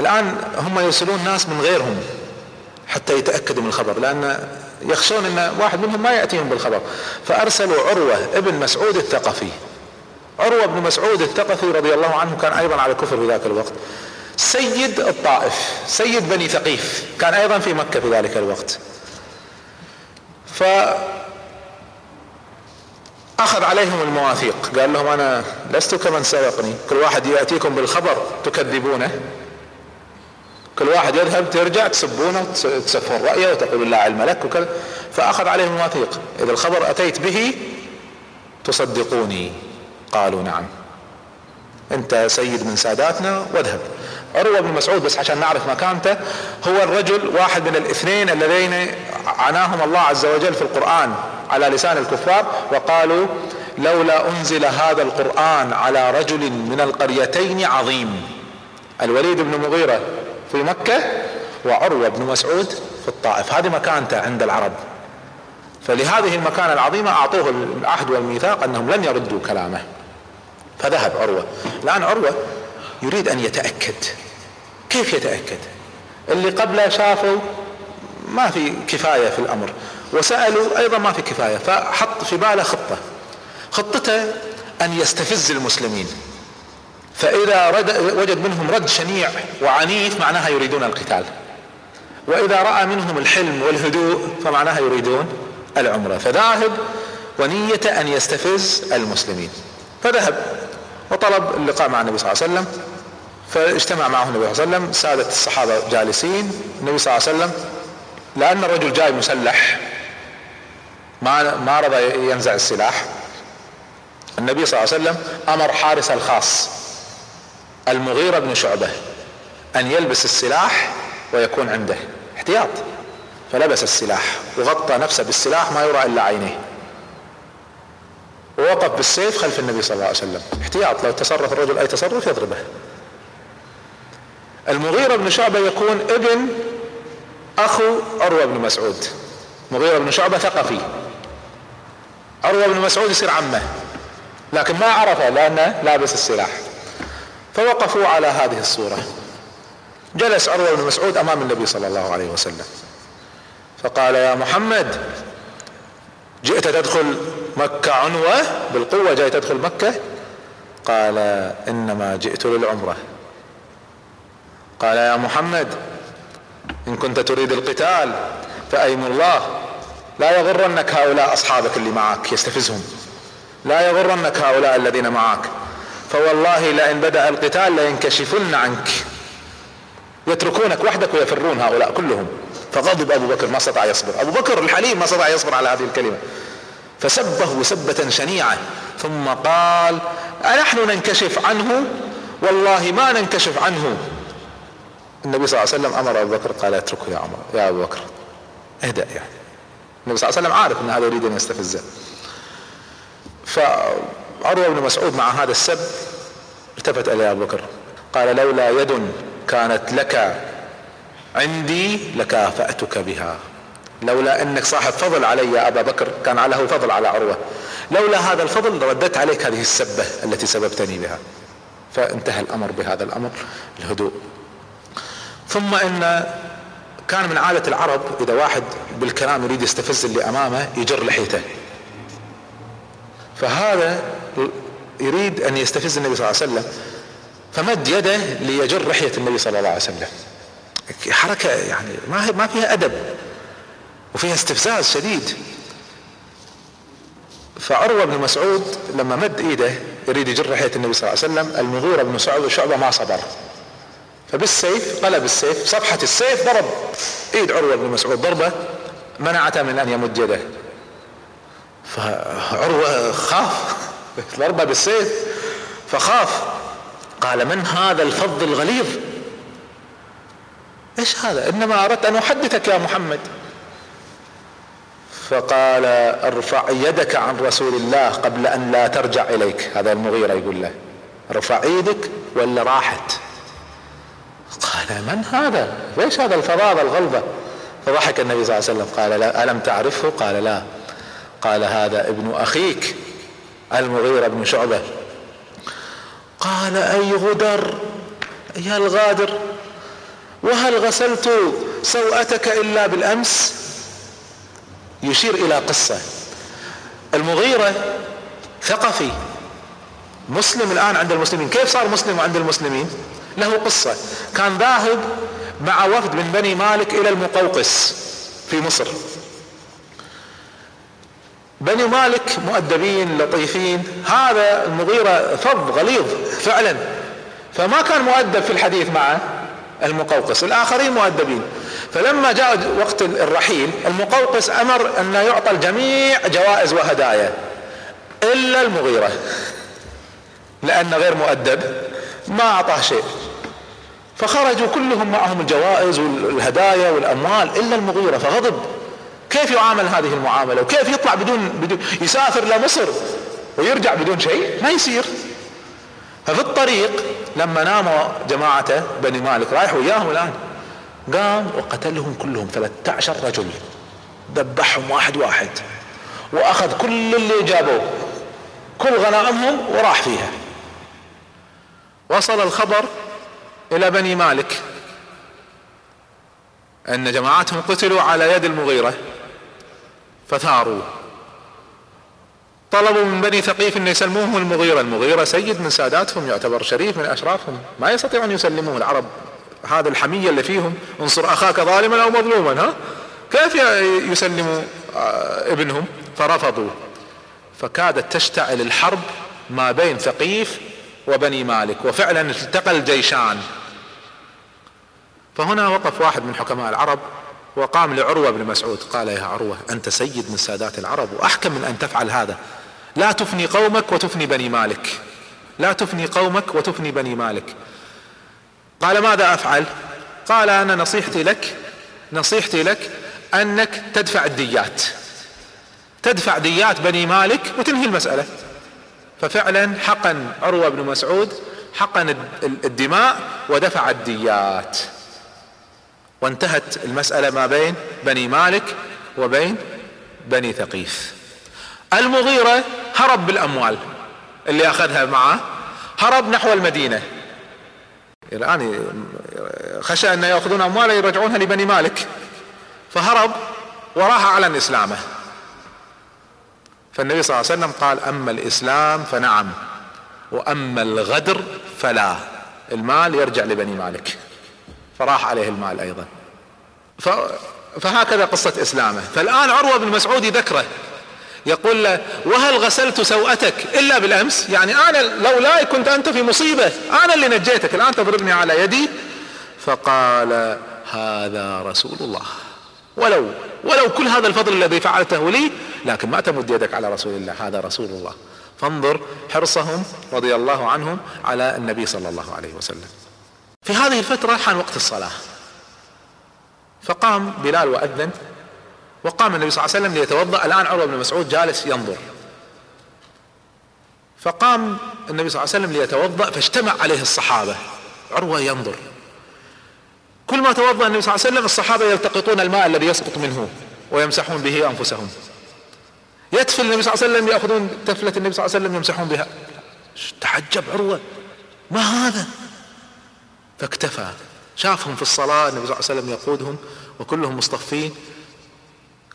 الآن هم يرسلون ناس من غيرهم. حتى يتأكدوا من الخبر لأن يخشون إن واحد منهم ما يأتيهم بالخبر. فأرسلوا عروة ابن مسعود الثقفي. عروة بن مسعود الثقفي رضي الله عنه كان أيضا على كفر في ذاك الوقت. سيد الطائف سيد بني ثقيف كان أيضا في مكة في ذلك الوقت. ف أخذ عليهم المواثيق قال لهم أنا لست كمن سبقني كل واحد يأتيكم بالخبر تكذبونه. كل واحد يذهب ترجع تسبونه وتسفون رأيه وتقول لا علم لك وكذا. فأخذ عليهم مواثيق إذا الخبر أتيت به تصدقوني. قالوا نعم. أنت سيد من ساداتنا واذهب. عروة بن مسعود بس عشان نعرف مكانته. هو الرجل واحد من الاثنين اللذين عناهم الله عز وجل في القرآن على لسان الكفار وقالوا لولا أنزل هذا القرآن على رجل من القريتين عظيم. الوليد بن مغيرة في مكة وعروة بن مسعود في الطائف. هذه مكانته عند العرب. فلهذه المكانة العظيمة أعطوه العهد والميثاق أنهم لن يردوا كلامه. فذهب عروة. الآن عروة يريد أن يتأكد. كيف يتأكد؟ اللي قبله شافوا ما في كفاية في الأمر. وسألوا أيضا ما في كفاية. فحط في باله خطة. خطته أن يستفز المسلمين. فإذا وجد منهم رد شنيع وعنيف معناها يريدون القتال. وإذا رأى منهم الحلم والهدوء فمعناها يريدون العمرة. فذاهب ونية أن يستفز المسلمين. فذهب وطلب اللقاء مع النبي صلى الله عليه وسلم. فاجتمع معه النبي صلى الله عليه وسلم. سادة الصحابة جالسين. النبي صلى الله عليه وسلم لأن الرجل جاي مسلح. ما ما رضى ينزع السلاح. النبي صلى الله عليه وسلم أمر حارس الخاص. المغيرة بن شعبة أن يلبس السلاح ويكون عنده احتياط فلبس السلاح وغطى نفسه بالسلاح ما يرى إلا عينيه. ووقف بالسيف خلف النبي صلى الله عليه وسلم. احتياط لو تصرف الرجل أي تصرف يضربه. المغيرة بن شعبة يكون ابن أخو عروة بن مسعود. مغيرة بن شعبة ثقفي عروة بن مسعود يصير عمه لكن ما عرفه لأنه لابس السلاح. فوقفوا على هذه الصورة. جلس عروة بن مسعود أمام النبي صلى الله عليه وسلم. فقال يا محمد جئت تدخل مكة عنوة؟ بالقوة جاي تدخل مكة؟ قال إنما جئت للعمرة. قال يا محمد إن كنت تريد القتال فأيم الله؟ لا يغرنك هؤلاء أصحابك اللي معك يستفزهم. لا يغرنك هؤلاء الذين معك. فوالله لئن بدأ القتال لينكشفن عنك. يتركونك وحدك ويفرون هؤلاء كلهم. فغضب أبو بكر ما استطاع يصبر. أبو بكر الحليم ما استطاع يصبر على هذه الكلمة. فسبه سبة شنيعة. ثم قال أنحن ننكشف عنه؟ والله ما ننكشف عنه. النبي صلى الله عليه وسلم أمر أبو بكر قال اتركه يا عمر يا أبو بكر. اهدأ يعني. النبي صلى الله عليه وسلم عارف إن هذا يريد أن يستفزه. فعروة بن مسعود مع هذا السب التفت إلى أبو بكر. قال لولا يد كانت لك عندي لكافأتك بها. لولا إنك صاحب فضل علي يا أبا بكر كان له فضل على عروة. لولا هذا الفضل رددت عليك هذه السبة التي سببتني بها. فانتهى الأمر بهذا الأمر الهدوء. ثم إن كان من عادة العرب إذا واحد بالكلام يريد يستفز اللي أمامه يجر لحيته. فهذا يريد أن يستفز النبي صلى الله عليه وسلم فمد يده ليجر لحية النبي صلى الله عليه وسلم. حركة يعني ما ما فيها أدب وفيها استفزاز شديد. فعروة بن مسعود لما مد إيده يريد يجر لحية النبي صلى الله عليه وسلم المغيرة بن سعود شعبة ما صبر. فبالسيف قلب السيف صفحة السيف ضرب إيد عروة بن مسعود ضربة منعته من أن يمد يده. فعروة خاف ضربة بالسيف فخاف. قال من هذا الفظ الغليظ؟ إيش هذا؟ إنما أردت أن أحدثك يا محمد. فقال ارفع يدك عن رسول الله قبل أن لا ترجع إليك. هذا المغيرة يقول له. ارفع إيدك ولا راحت؟ قال من هذا؟ ليش هذا الفظاظة الغلظة؟ فضحك النبي صلى الله عليه وسلم. قال لا ألم تعرفه؟ قال لا. قال هذا ابن أخيك المغيرة بن شعبة. قال أي غدر؟ يا الغادر وهل غسلت سوءتك إلا بالأمس؟ يشير إلى قصة. المغيرة ثقفي. مسلم الآن عند المسلمين. كيف صار مسلم عند المسلمين؟ له قصة. كان ذاهب مع وفد من بني مالك إلى المقوقس في مصر. بني مالك مؤدبين لطيفين. هذا المغيرة فظ غليظ فعلا. فما كان مؤدب في الحديث مع المقوقس. الآخرين مؤدبين. فلما جاء وقت الرحيل المقوقس أمر أن يعطى الجميع جوائز وهدايا إلا المغيرة لأنه غير مؤدب ما أعطاه شيء. فخرجوا كلهم معهم الجوائز والهدايا والأموال إلا المغيرة فغضب. كيف يعامل هذه المعاملة؟ وكيف يطلع بدون, بدون يسافر لمصر ويرجع بدون شيء؟ ما يصير. ففي الطريق لما ناموا جماعته بني مالك رايح وياهم الآن قام وقتلهم كلهم 13 رجل. ذبحهم واحد واحد. وأخذ كل اللي جابوه. كل غنائمهم وراح فيها. وصل الخبر إلى بني مالك أن جماعتهم قتلوا على يد المغيرة. فثاروا طلبوا من بني ثقيف أن يسلموهم المغيرة. المغيرة سيد من ساداتهم يعتبر شريف من أشرافهم. ما يستطيع أن يسلموه العرب. هذا الحمية اللي فيهم. انصر أخاك ظالما أو مظلوما ها؟ كيف يسلموا ابنهم؟ فرفضوا. فكادت تشتعل الحرب ما بين ثقيف وبني مالك وفعلا التقى الجيشان. فهنا وقف واحد من حكماء العرب. وقام لعروة بن مسعود. قال يا عروة أنت سيد من سادات العرب وأحكم من أن تفعل هذا. لا تفني قومك وتفني بني مالك. لا تفني قومك وتفني بني مالك. قال ماذا أفعل؟ قال أنا نصيحتي لك نصيحتي لك أنك تدفع الديات. تدفع ديات بني مالك وتنهي المسألة. ففعلا حقن عروة بن مسعود حقن الدماء ودفع الديات. وانتهت المسألة ما بين بني مالك وبين بني ثقيف. المغيرة هرب بالأموال اللي أخذها معه هرب نحو المدينة. الآن خشى أن يأخذون امواله يرجعونها لبني مالك. فهرب وراح اعلن إسلامه. فالنبي صلى الله عليه وسلم قال أما الإسلام فنعم وأما الغدر فلا المال يرجع لبني مالك. فراح عليه المال أيضا. فهكذا قصة إسلامه. فالآن عروة بن مسعود يذكره. يقول له وهل غسلت سوءتك إلا بالأمس؟ يعني أنا لولاي كنت أنت في مصيبة أنا اللي نجيتك. الآن تضربني على يدي. فقال هذا رسول الله. ولو ولو كل هذا الفضل الذي فعلته لي لكن ما تمد يدك على رسول الله. هذا رسول الله. فانظر حرصهم رضي الله عنهم على النبي صلى الله عليه وسلم. في هذه الفترة حان وقت الصلاة. فقام بلال وأذن وقام النبي صلى الله عليه وسلم ليتوضأ. الآن عروة بن مسعود جالس ينظر. فقام النبي صلى الله عليه وسلم ليتوضأ فاجتمع عليه الصحابة. عروة ينظر. كل ما توضأ النبي صلى الله عليه وسلم الصحابة يلتقطون الماء الذي يسقط منه ويمسحون به أنفسهم. يتفل النبي صلى الله عليه وسلم يأخذون تفلة النبي صلى الله عليه وسلم يمسحون بها. تعجب عروة؟ ما هذا؟ فاكتفى. شافهم في الصلاة النبي صلى الله عليه وسلم يقودهم وكلهم مصطفين.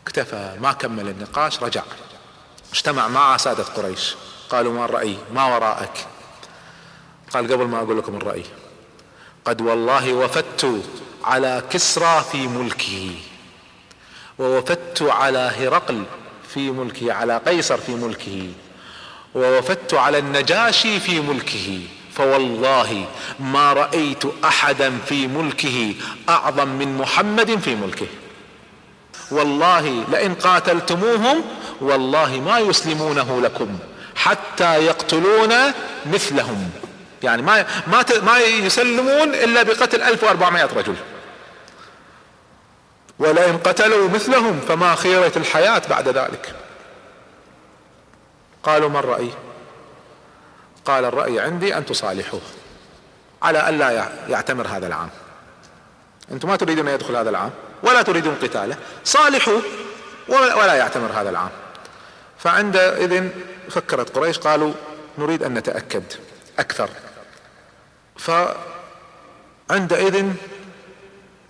اكتفى ما كمل النقاش رجع. اجتمع مع سادة قريش. قالوا ما الرأي؟ ما وراءك؟ قال قبل ما أقول لكم الرأي قد والله وفدت على كسرى في ملكه ووفدت على هرقل في ملكه على قيصر في ملكه ووفدت على النجاشي في ملكه فوالله ما رأيت أحدا في ملكه أعظم من محمد في ملكه. والله لئن قاتلتموهم والله ما يسلمونه لكم حتى يقتلون مثلهم. يعني ما ما ما يسلمون إلا بقتل 1400 رجل. ولئن قتلوا مثلهم فما خيرة الحياة بعد ذلك. قالوا ما الرأي قال الرأي عندي أن تصالحوه. على ألا يعتمر هذا العام. أنتم ما تريدون أن يدخل هذا العام ولا تريدون قتاله. صالحوا ولا يعتمر هذا العام. فعندئذ فكرت قريش قالوا نريد أن نتأكد أكثر. فعندئذ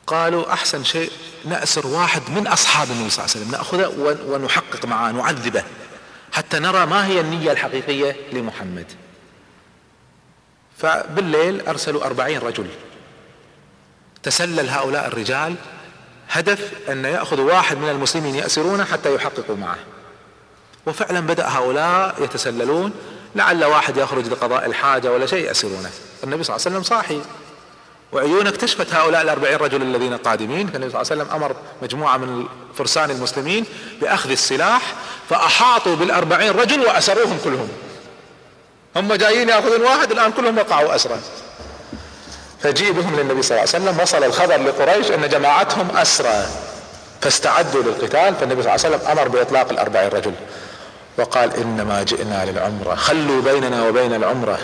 قالوا أحسن شيء نأسر واحد من أصحاب النبي صلى الله عليه وسلم نأخذه ونحقق معه نعذبه حتى نرى ما هي النية الحقيقية لمحمد. فبالليل أرسلوا أربعين رجل. تسلل هؤلاء الرجال. هدف أن يأخذوا واحد من المسلمين يأسرونه حتى يحققوا معه. وفعلا بدأ هؤلاء يتسللون. لعل واحد يخرج لقضاء الحاجة ولا شيء يأسرونه. النبي صلى الله عليه وسلم صاحي. وعيونه اكتشفت هؤلاء الأربعين رجل الذين قادمين. فالنبي صلى الله عليه وسلم أمر مجموعة من فرسان المسلمين بأخذ السلاح فأحاطوا بالأربعين رجل وأسروهم كلهم. هم جايين ياخذون واحد الآن كلهم وقعوا اسرى فجيء بهم للنبي صلى الله عليه وسلم وصل الخبر لقريش أن جماعتهم أسرى. فاستعدوا للقتال فالنبي صلى الله عليه وسلم أمر بإطلاق الأربعين رجل. وقال إنما جئنا للعمرة خلوا بيننا وبين العمرة.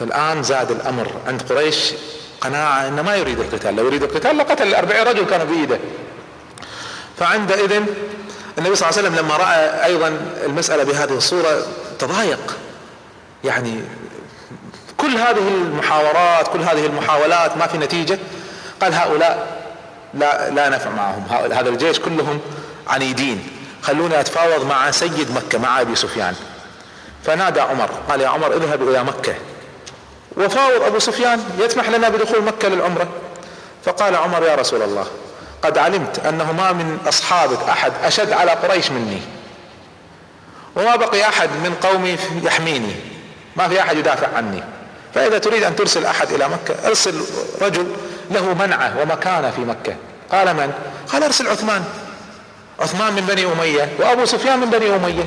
فالآن زاد الأمر عند قريش قناعة إنه ما يريد القتال. لو يريد القتال لقتل الأربعين رجل كانوا بايده فعندئذ النبي صلى الله عليه وسلم لما رأى أيضا المسألة بهذه الصورة تضايق. يعني كل هذه المحاورات كل هذه المحاولات ما في نتيجة. قال هؤلاء لا لا نفع معهم. هذا الجيش كلهم عنيدين. خلوني أتفاوض مع سيد مكة مع أبي سفيان. فنادى عمر. قال يا عمر اذهب إلى مكة. وفاوض أبو سفيان يسمح لنا بدخول مكة للعمرة. فقال عمر يا رسول الله قد علمت انه ما من أصحابك أحد أشد على قريش مني. وما بقي أحد من قومي يحميني. ما في أحد يدافع عني. فإذا تريد أن ترسل أحد إلى مكة ارسل رجل له منعة ومكانة في مكة. قال من؟ قال ارسل عثمان. عثمان من بني أمية وأبو سفيان من بني أمية.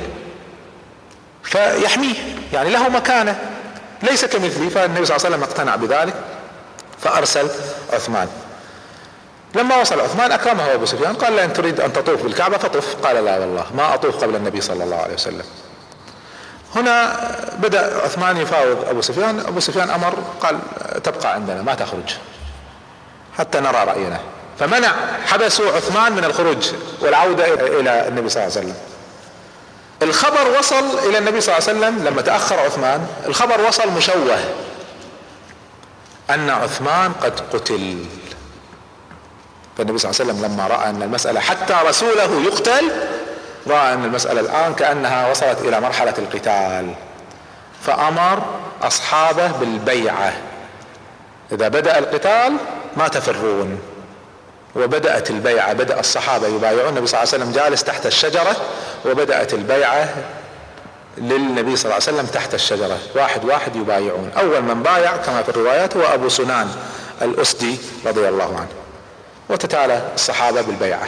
فيحميه يعني له مكانة. ليس كمثلي فالنبي صلى الله عليه وسلم اقتنع بذلك. فأرسل عثمان. لما وصل عثمان أكرمه أبو سفيان قال له إن تريد أن تطوف بالكعبة فطف قال لا والله ما أطوف قبل النبي صلى الله عليه وسلم. هنا بدأ عثمان يفاوض أبو سفيان أبو سفيان أمر قال تبقى عندنا ما تخرج حتى نرى رأينا. فمنع حبسوا عثمان من الخروج والعودة إلى النبي صلى الله عليه وسلم. الخبر وصل إلى النبي صلى الله عليه وسلم لما تأخر عثمان. الخبر وصل مشوه أن عثمان قد قتل. فالنبي صلى الله عليه وسلم لما رأى أن المسألة حتى رسوله يقتل رأى أن المسألة الآن كأنها وصلت إلى مرحلة القتال. فأمر أصحابه بالبيعة. إذا بدأ القتال ما تفرون. وبدأت البيعة بدأ الصحابة يبايعون. النبي صلى الله عليه وسلم جالس تحت الشجرة وبدأت البيعة للنبي صلى الله عليه وسلم تحت الشجرة. واحد واحد يبايعون. أول من بايع كما في الروايات هو أبو سنان الأسدي رضي الله عنه. وتتالى الصحابة بالبيعة.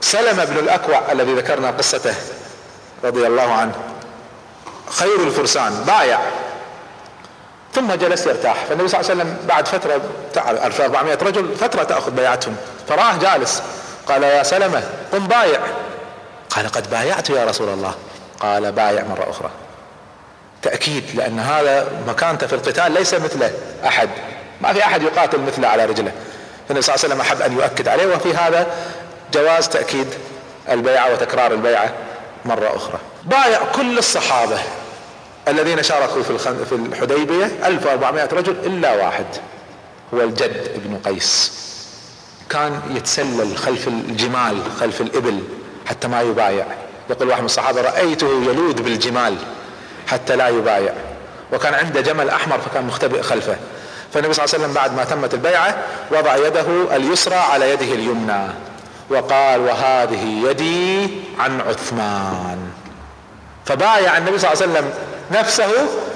سلم بن الأكوع الذي ذكرنا قصته رضي الله عنه خير الفرسان بايع. ثم جلس يرتاح. فالنبي صلى الله عليه وسلم بعد فترة 1400 رجل فترة تأخذ بيعتهم. فراه جالس. قال يا سلمة قم بايع. قال قد بايعت يا رسول الله. قال بايع مرة أخرى. تأكيد لأن هذا مكانته في القتال ليس مثله أحد. ما في أحد يقاتل مثله على رجله. فالنبي صلى الله عليه وسلم أحب أن يؤكد عليه وفي هذا جواز تأكيد البيعة وتكرار البيعة مرة أخرى. بايع كل الصحابة الذين شاركوا في في الحديبية 1400 رجل إلا واحد هو الجد ابن قيس. كان يتسلل خلف الجمال خلف الإبل حتى ما يبايع. يقول واحد من الصحابة رأيته يلوذ بالجمال حتى لا يبايع. وكان عنده جمل أحمر فكان مختبئ خلفه. فالنبي صلى الله عليه وسلم بعد ما تمت البيعة وضع يده اليسرى على يده اليمنى وقال وهذه يدي عن عثمان. فبايع النبي صلى الله عليه وسلم نفسه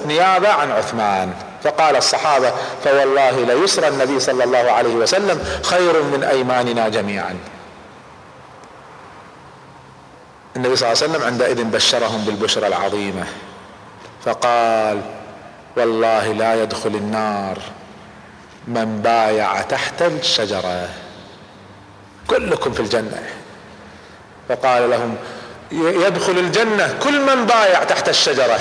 نيابة عن عثمان. فقال الصحابة فوالله ليسرى النبي صلى الله عليه وسلم خير من أيماننا جميعا. النبي صلى الله عليه وسلم عندئذ بشرهم بالبشرى العظيمة. فقال والله لا يدخل النار من بايع تحت الشجرة كلكم في الجنة. فقال لهم يدخل الجنة كل من بايع تحت الشجرة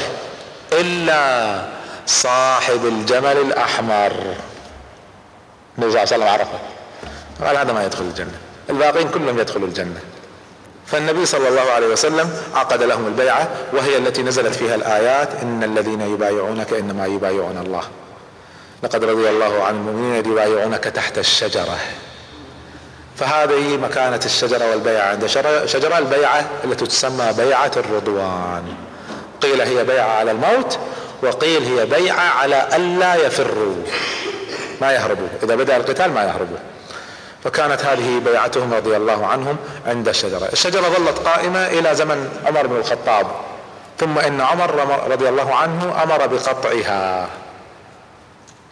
إلا صاحب الجمل الأحمر. النبي صلى الله عليه وسلم عرفه. قال هذا ما يدخل الجنة. الباقين كلهم يدخلوا الجنة. فالنبي صلى الله عليه وسلم عقد لهم البيعة وهي التي نزلت فيها الآيات إن الذين يبايعونك إنما يبايعون الله. لقد رضي الله عن المؤمنين يبايعونك تحت الشجرة. فهذه مكانة الشجرة والبيعة عند شجرة البيعة التي تسمى بيعة الرضوان. قيل هي بيعة على الموت وقيل هي بيعة على ألا يفروا. ما يهربوا. إذا بدأ القتال ما يهربوا. فكانت هذه بيعتهم رضي الله عنهم عند الشجرة. الشجرة ظلت قائمة إلى زمن عمر بن الخطاب. ثم إن عمر رضي الله عنه أمر بقطعها.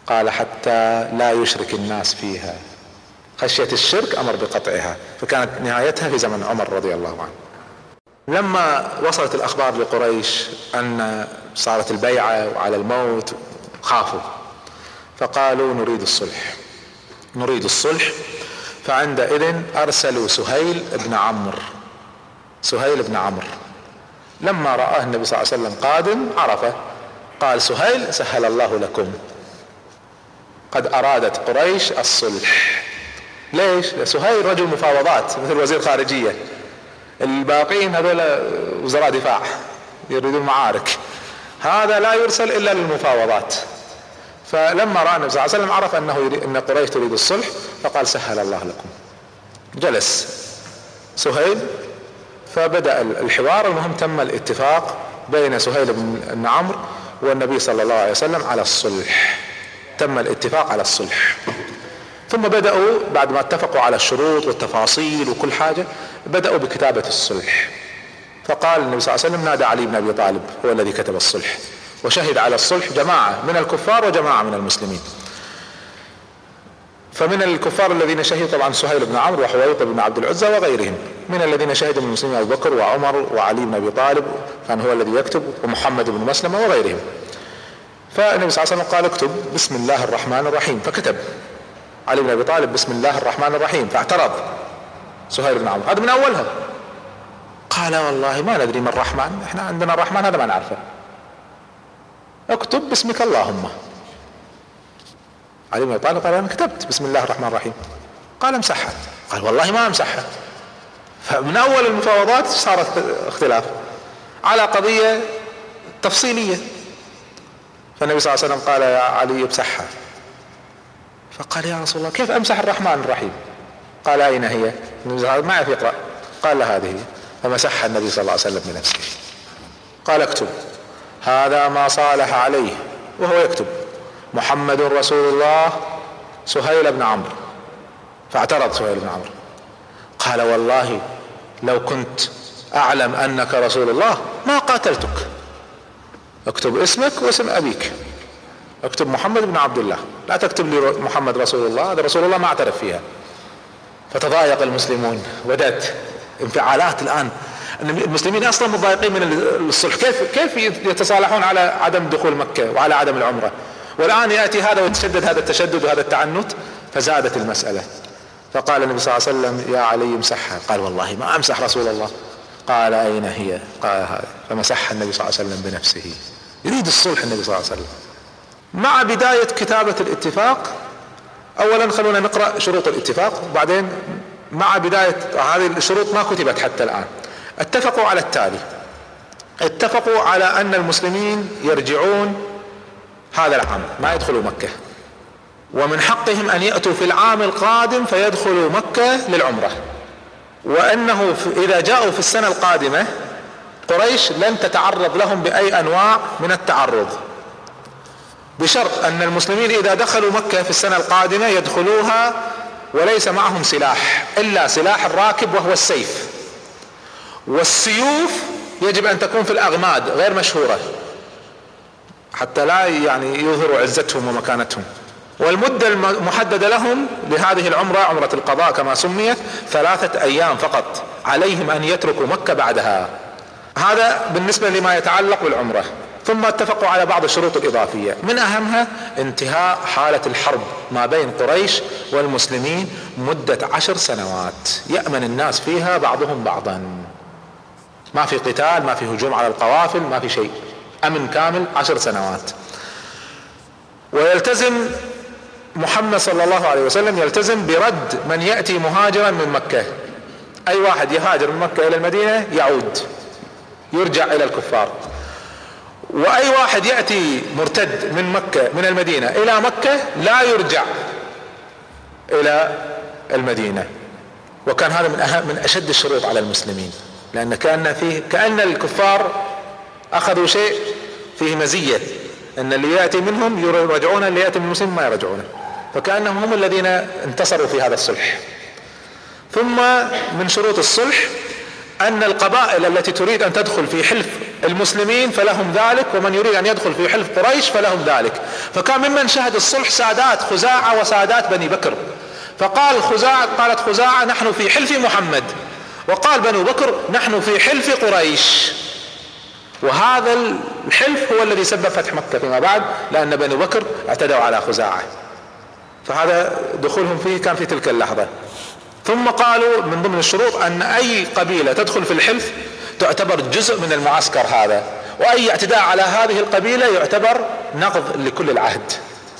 قال حتى لا يشرك الناس فيها. خشية الشرك أمر بقطعها فكانت نهايتها في زمن عمر رضي الله عنه. لما وصلت الأخبار لقريش أن صارت البيعة وعلى الموت خافوا. فقالوا نريد الصلح. نريد الصلح. فعندئذ أرسلوا سهيل بن عمرو. سهيل بن عمرو. لما رآه النبي صلى الله عليه وسلم قادم عرفه. قال سهيل سهل الله لكم. قد أرادت قريش الصلح. ليش؟ سهيل رجل مفاوضات مثل وزير خارجية. الباقين هذول وزراء دفاع يريدون معارك. هذا لا يرسل إلا للمفاوضات. فلما رأى النبي صلى الله عليه وسلم عرف أنه يريد أن قريش تريد الصلح فقال سهل الله لكم. جلس سهيل فبدأ الحوار المهم تم الاتفاق بين سهيل بن عمرو والنبي صلى الله عليه وسلم على الصلح. تم الاتفاق على الصلح. ثم بدأوا بعد ما اتفقوا على الشروط والتفاصيل وكل حاجة بدأوا بكتابة الصلح. فقال النبي صلى الله عليه وسلم نادى علي بن أبي طالب هو الذي كتب الصلح. وشهد على الصلح جماعة من الكفار وجماعة من المسلمين. فمن الكفار الذين شهدوا طبعا سهيل بن عمرو وحويط بن عبد العزى وغيرهم. من الذين شهدوا من المسلمين أبو بكر وعمر وعلي بن أبي طالب كان هو الذي يكتب ومحمد بن مسلمة وغيرهم. فالنبي صلى الله عليه وسلم قال اكتب بسم الله الرحمن الرحيم فكتب. علي بن أبي طالب بسم الله الرحمن الرحيم فاعترض. سهيل بن عمرو هذا من اولها قال والله ما ندري من الرحمن إحنا عندنا الرحمن هذا ما نعرفه. اكتب باسمك اللهم. علي بن أبي طالب قال أنا كتبت بسم الله الرحمن الرحيم. قال امسحها قال والله ما امسحها فمن أول المفاوضات صارت اختلاف على قضية تفصيلية. فالنبي صلى الله عليه وسلم قال يا علي امسحها. فقال يا رسول الله كيف أمسح الرحمن الرحيم؟ قال أين هي؟ ما يعرف يقرأ قال هذه. فمسحها النبي صلى الله عليه وسلم بنفسه. قال اكتب. هذا ما صالح عليه. وهو يكتب. محمد رسول الله سهيل بن عمرو. فاعترض سهيل بن عمرو. قال والله لو كنت أعلم أنك رسول الله ما قاتلتك. اكتب اسمك واسم أبيك. اكتب محمد بن عبد الله. لا تكتب لي محمد رسول الله هذا رسول الله ما اعترف فيها. فتضايق المسلمون. بدأت انفعالات الآن. المسلمين أصلا متضايقين من الصلح. كيف كيف يتصالحون على عدم دخول مكة وعلى عدم العمرة؟ والآن يأتي هذا ويتشدد هذا التشدد وهذا التعنت. فزادت المسألة. فقال النبي صلى الله عليه وسلم يا علي امسحها. قال والله ما أمسح رسول الله. قال أين هي؟ قال هذا فمسحها النبي صلى الله عليه وسلم بنفسه. يريد الصلح النبي صلى الله عليه وسلم. مع بداية كتابة الاتفاق اولا خلونا نقرأ شروط الاتفاق وبعدين مع بداية هذه الشروط ما كتبت حتى الآن. اتفقوا على التالي. اتفقوا على أن المسلمين يرجعون هذا العام ما يدخلوا مكة. ومن حقهم أن يأتوا في العام القادم فيدخلوا مكة للعمرة. وأنه إذا جاءوا في السنة القادمة قريش لن تتعرض لهم بأي أنواع من التعرض. بشرط أن المسلمين إذا دخلوا مكة في السنة القادمة يدخلوها وليس معهم سلاح إلا سلاح الراكب وهو السيف. والسيوف يجب أن تكون في الأغماد غير مشهورة حتى لا يعني يظهروا عزتهم ومكانتهم. والمدة المحددة لهم لهذه العمرة عمرة القضاء كما سميت ثلاثة أيام فقط عليهم أن يتركوا مكة بعدها. هذا بالنسبة لما يتعلق بالعمرة. ثم اتفقوا على بعض الشروط الإضافية. من أهمها انتهاء حالة الحرب ما بين قريش والمسلمين مدة عشر سنوات. يأمن الناس فيها بعضهم بعضا. ما في قتال ما في هجوم على القوافل ما في شيء. أمن كامل عشر سنوات. ويلتزم محمد صلى الله عليه وسلم يلتزم برد من يأتي مهاجرا من مكة. أي واحد يهاجر من مكة إلى المدينة يعود. يرجع إلى الكفار. وأي واحد يأتي مرتد من مكة من المدينة إلى مكة لا يرجع إلى المدينة. وكان هذا من أهم من أشد الشروط على المسلمين. لأن كأن فيه كأن الكفار أخذوا شيء فيه مزية. إن اللي يأتي منهم يرجعون اللي يأتي من المسلمين ما يرجعونه فكأنهم هم الذين انتصروا في هذا الصلح. ثم من شروط الصلح أن القبائل التي تريد أن تدخل في حلف المسلمين فلهم ذلك ومن يريد أن يدخل في حلف قريش فلهم ذلك. فكان ممن شهد الصلح سادات خزاعة وسادات بني بكر. فقال خزاعة قالت خزاعة نحن في حلف محمد. وقال بنو بكر نحن في حلف قريش. وهذا الحلف هو الذي سبب فتح مكة فيما بعد لأن بنو بكر اعتدوا على خزاعة. فهذا دخولهم فيه كان في تلك اللحظة. ثم قالوا من ضمن الشروط أن أي قبيلة تدخل في الحلف تعتبر جزء من المعسكر هذا وأي اعتداء على هذه القبيلة يعتبر نقض لكل العهد.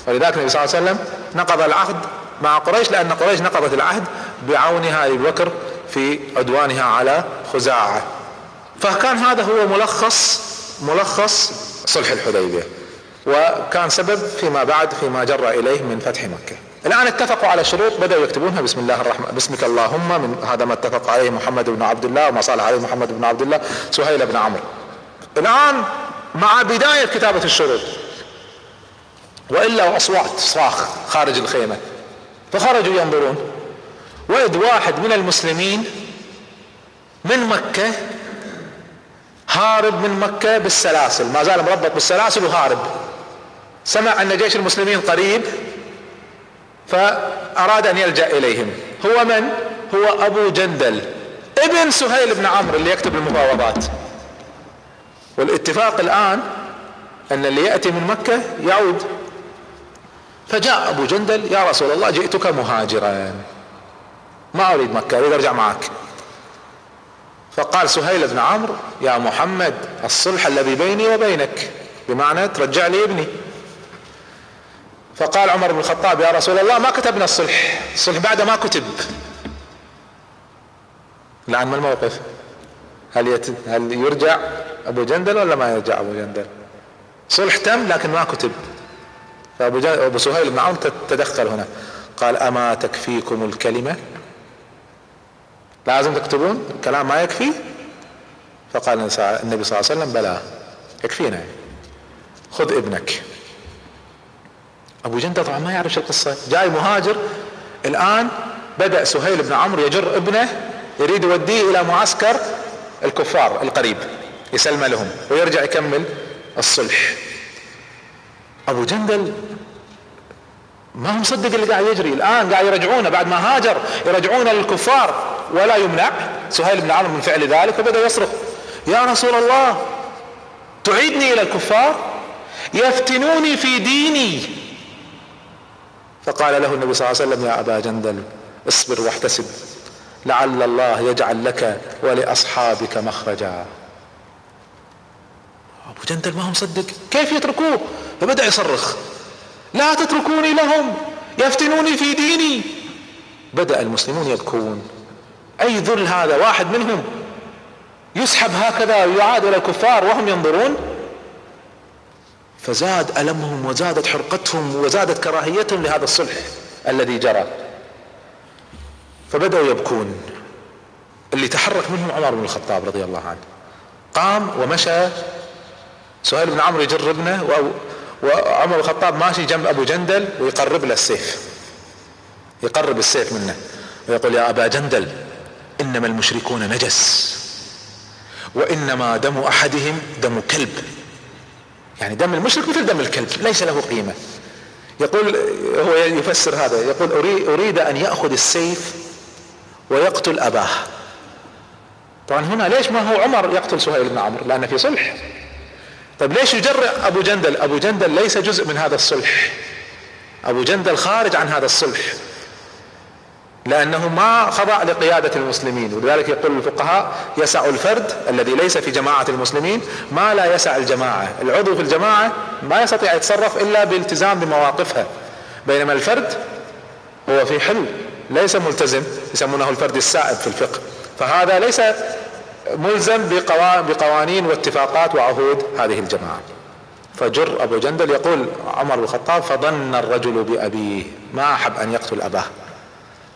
ولذلك النبي صلى الله عليه وسلم نقض العهد مع قريش لأن قريش نقضت العهد بعونها أبي بكر في عدوانها على خزاعة. فكان هذا هو ملخص ملخص صلح الحديبية وكان سبب فيما بعد فيما جر إليه من فتح مكة. الآن اتفقوا على شروط بدأوا يكتبونها. بسم الله الرحمن باسمك اللهم من هذا ما اتفق عليه محمد بن عبد الله وما صالح عليه محمد بن عبد الله سهيل بن عمرو. الآن مع بداية كتابة الشروط. وإلا أصوات صراخ خارج الخيمة. فخرجوا ينظرون. وإذ واحد من المسلمين من مكة هارب من مكة بالسلاسل. ما زال مربط بالسلاسل وهارب. سمع أن جيش المسلمين قريب. فأراد أن يلجأ إليهم. هو من؟ هو أبو جندل ابن سهيل بن عمرو اللي يكتب المفاوضات. والاتفاق الآن أن اللي يأتي من مكة يعود. فجاء أبو جندل يا رسول الله جئتك مهاجرا. ما أريد مكة أريد أرجع معك. فقال سهيل بن عمرو يا محمد الصلح الذي بيني وبينك بمعنى ترجع لي ابني. فقال عمر بن الخطاب يا رسول الله ما كتبنا الصلح الصلح بعد ما كتب. الآن ما الموقف؟ هل, يت... هل يرجع أبو جندل ولا ما يرجع أبو جندل؟ صلح تم لكن ما كتب. فأبو, جن... أبو سهيل بن عون تدخل هنا. قال أما تكفيكم الكلمة؟ لازم تكتبون الكلام ما يكفي؟ فقال النبي صلى الله عليه وسلم بلى يكفينا. خذ ابنك. أبو جندل طبعا ما يعرف شو القصة. جاي مهاجر. الآن بدأ سهيل بن عمرو يجر ابنه يريد يوديه إلى معسكر الكفار القريب يسلم لهم ويرجع يكمل الصلح. أبو جندل ما هو مصدق اللي قاعد يجري. الآن قاعد يرجعونه. بعد ما هاجر يرجعونه للكفار ولا يمنع. سهيل بن عمرو من فعل ذلك وبدأ يصرخ. يا رسول الله تعيدني إلى الكفار؟ يفتنوني في ديني. فقال له النبي صلى الله عليه وسلم يا أبا جندل اصبر واحتسب. لعل الله يجعل لك ولأصحابك مخرجا. أبو جندل ما هو مصدق كيف يتركوه؟ فبدأ يصرخ. لا تتركوني لهم يفتنوني في ديني. بدأ المسلمون يبكون. أي ذل هذا؟ واحد منهم يسحب هكذا ويعاد إلى الكفار وهم ينظرون؟ فزاد ألمهم وزادت حرقتهم وزادت كراهيتهم لهذا الصلح الذي جرى. فبدأوا يبكون. اللي تحرك منهم عمر بن الخطاب رضي الله عنه. قام ومشى. سهيل بن عمرو يجر ابنه وعمر بن الخطاب ماشي جنب أبو جندل ويقرب له السيف. يقرب السيف منه ويقول يا أبا جندل إنما المشركون نجس وإنما دم أحدهم دم كلب. يعني دم المشرك مثل دم الكلب ليس له قيمة. يقول هو يفسر هذا يقول أريد أن يأخذ السيف ويقتل أباه. طبعا هنا ليش ما هو عمر يقتل سهيل بن عمرو؟ لأن في صلح. طيب ليش يجرع أبو جندل؟ أبو جندل ليس جزء من هذا الصلح. أبو جندل خارج عن هذا الصلح. لأنه ما خضع لقيادة المسلمين ولذلك يقول الفقهاء يسع الفرد الذي ليس في جماعة المسلمين ما لا يسع الجماعة. العضو في الجماعة ما يستطيع يتصرف إلا بالتزام بمواقفها بينما الفرد هو في حل ليس ملتزم يسمونه الفرد السائب في الفقه. فهذا ليس ملزم بقوانين واتفاقات وعهود هذه الجماعة. فجر أبو جندل يقول عمر بن الخطاب فظن الرجل بأبيه ما أحب أن يقتل أباه.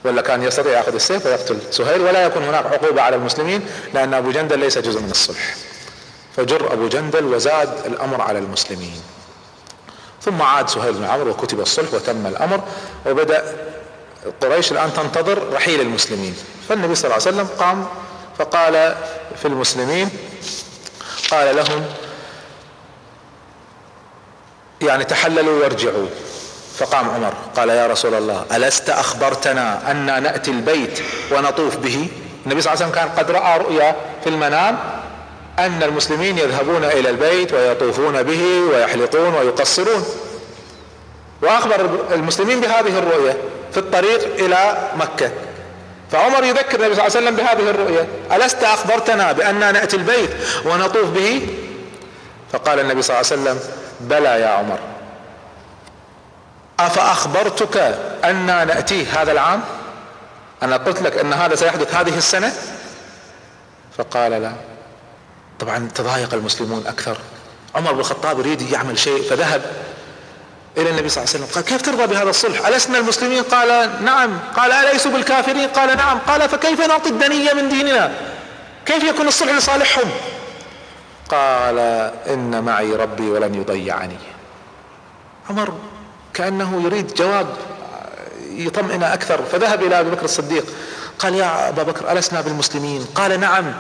ولا كان يستطيع ياخذ السيف ويقتل سهيل ولا يكون هناك عقوبة على المسلمين لأن أبو جندل ليس جزء من الصلح. فجر أبو جندل وزاد الأمر على المسلمين. ثم عاد سهيل بن عمرو وكتب الصلح وتم الأمر وبدأ قريش الآن تنتظر رحيل المسلمين. فالنبي صلى الله عليه وسلم قام فقال في المسلمين قال لهم يعني تحللوا وارجعوا. فقام عمر قال يا رسول الله ألست أخبرتنا أن نأتي البيت ونطوف به؟ النبي صلى الله عليه وسلم كان قد رأى رؤيا في المنام أن المسلمين يذهبون إلى البيت ويطوفون به ويحلقون ويقصرون. وأخبر المسلمين بهذه الرؤيا في الطريق إلى مكة. فعمر يذكر النبي صلى الله عليه وسلم بهذه الرؤيا ألست أخبرتنا بأننا نأتي البيت ونطوف به؟ فقال النبي صلى الله عليه وسلم بلى يا عمر. أفأخبرتك أنا ناتيه هذا العام؟ أنا قلت لك أن هذا سيحدث هذه السنة؟ فقال لا. طبعا تضايق المسلمون أكثر. عمر بن الخطاب يريد يعمل شيء فذهب إلى النبي صلى الله عليه وسلم. قال كيف ترضى بهذا الصلح؟ ألسنا المسلمين؟ قال نعم. قال اليسوا بالكافرين؟ قال نعم. قال فكيف نعطي الدنية من ديننا؟ كيف يكون الصلح لصالحهم؟ قال إن معي ربي ولن يضيعني. عمر كأنه يريد جواب يطمئن أكثر. فذهب إلى أبي بكر الصديق قال يا أبا بكر ألسنا بالمسلمين قال نعم.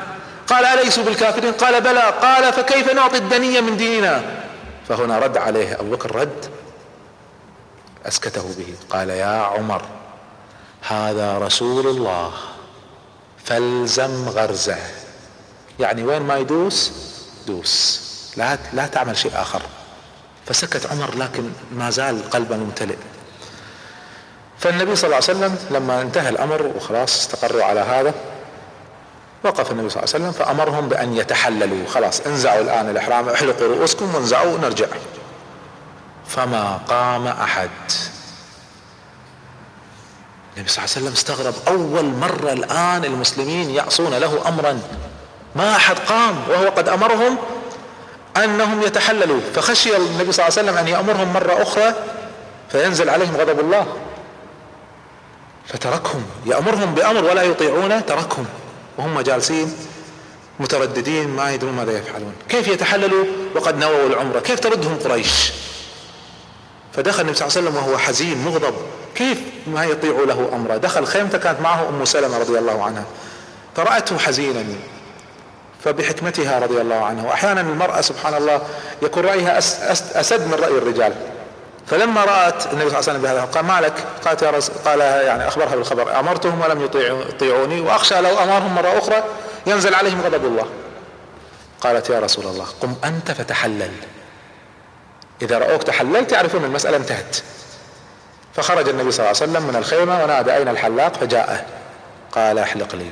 قال أليسوا بالكافرين؟ قال بلى. قال فكيف نعطي الدنية من ديننا؟ فهنا رد عليه أبو بكر رد أسكته به قال يا عمر هذا رسول الله فالزم غرزه. يعني وين ما يدوس دوس. لا لا تعمل شيء آخر. فسكت عمر لكن ما زال قلبه ممتلئ. فالنبي صلى الله عليه وسلم لما انتهى الأمر وخلاص استقروا على هذا وقف النبي صلى الله عليه وسلم فأمرهم بأن يتحللوا. خلاص انزعوا الآن الإحرام احلقوا رؤوسكم وانزعوا نرجع فما قام أحد. النبي صلى الله عليه وسلم استغرب. أول مرة الآن المسلمين يعصون له امرا. ما أحد قام وهو قد أمرهم أنهم يتحللوا فخشي النبي صلى الله عليه وسلم أن يأمرهم مرة أخرى فينزل عليهم غضب الله. فتركهم. يأمرهم بأمر ولا يطيعونه تركهم. وهم جالسين مترددين ما يدرون ماذا يفعلون. كيف يتحللوا؟ وقد نووا العمرة. كيف تردهم قريش؟ فدخل النبي صلى الله عليه وسلم وهو حزين مغضب. كيف ما يطيع له أمره دخل خيمته كانت معه أم سلمة رضي الله عنها. فرأته حزينا. فبحكمتها رضي الله عنها وأحيانا المرأة سبحان الله يكون رأيها أسد من رأي الرجال. فلما رأت النبي صلى الله عليه وسلم بهذا قال ما لك قالت يا رسول قال يعني أخبرها بالخبر. أمرتهم ولم يطيعوني وأخشى لو أمرهم مرة أخرى ينزل عليهم غضب الله. قالت يا رسول الله قم أنت فتحلل. إذا رأوك تحللت يعرفون المسألة انتهت. فخرج النبي صلى الله عليه وسلم من الخيمة ونادى أين الحلاق؟ فجاءه. قال أحلق لي.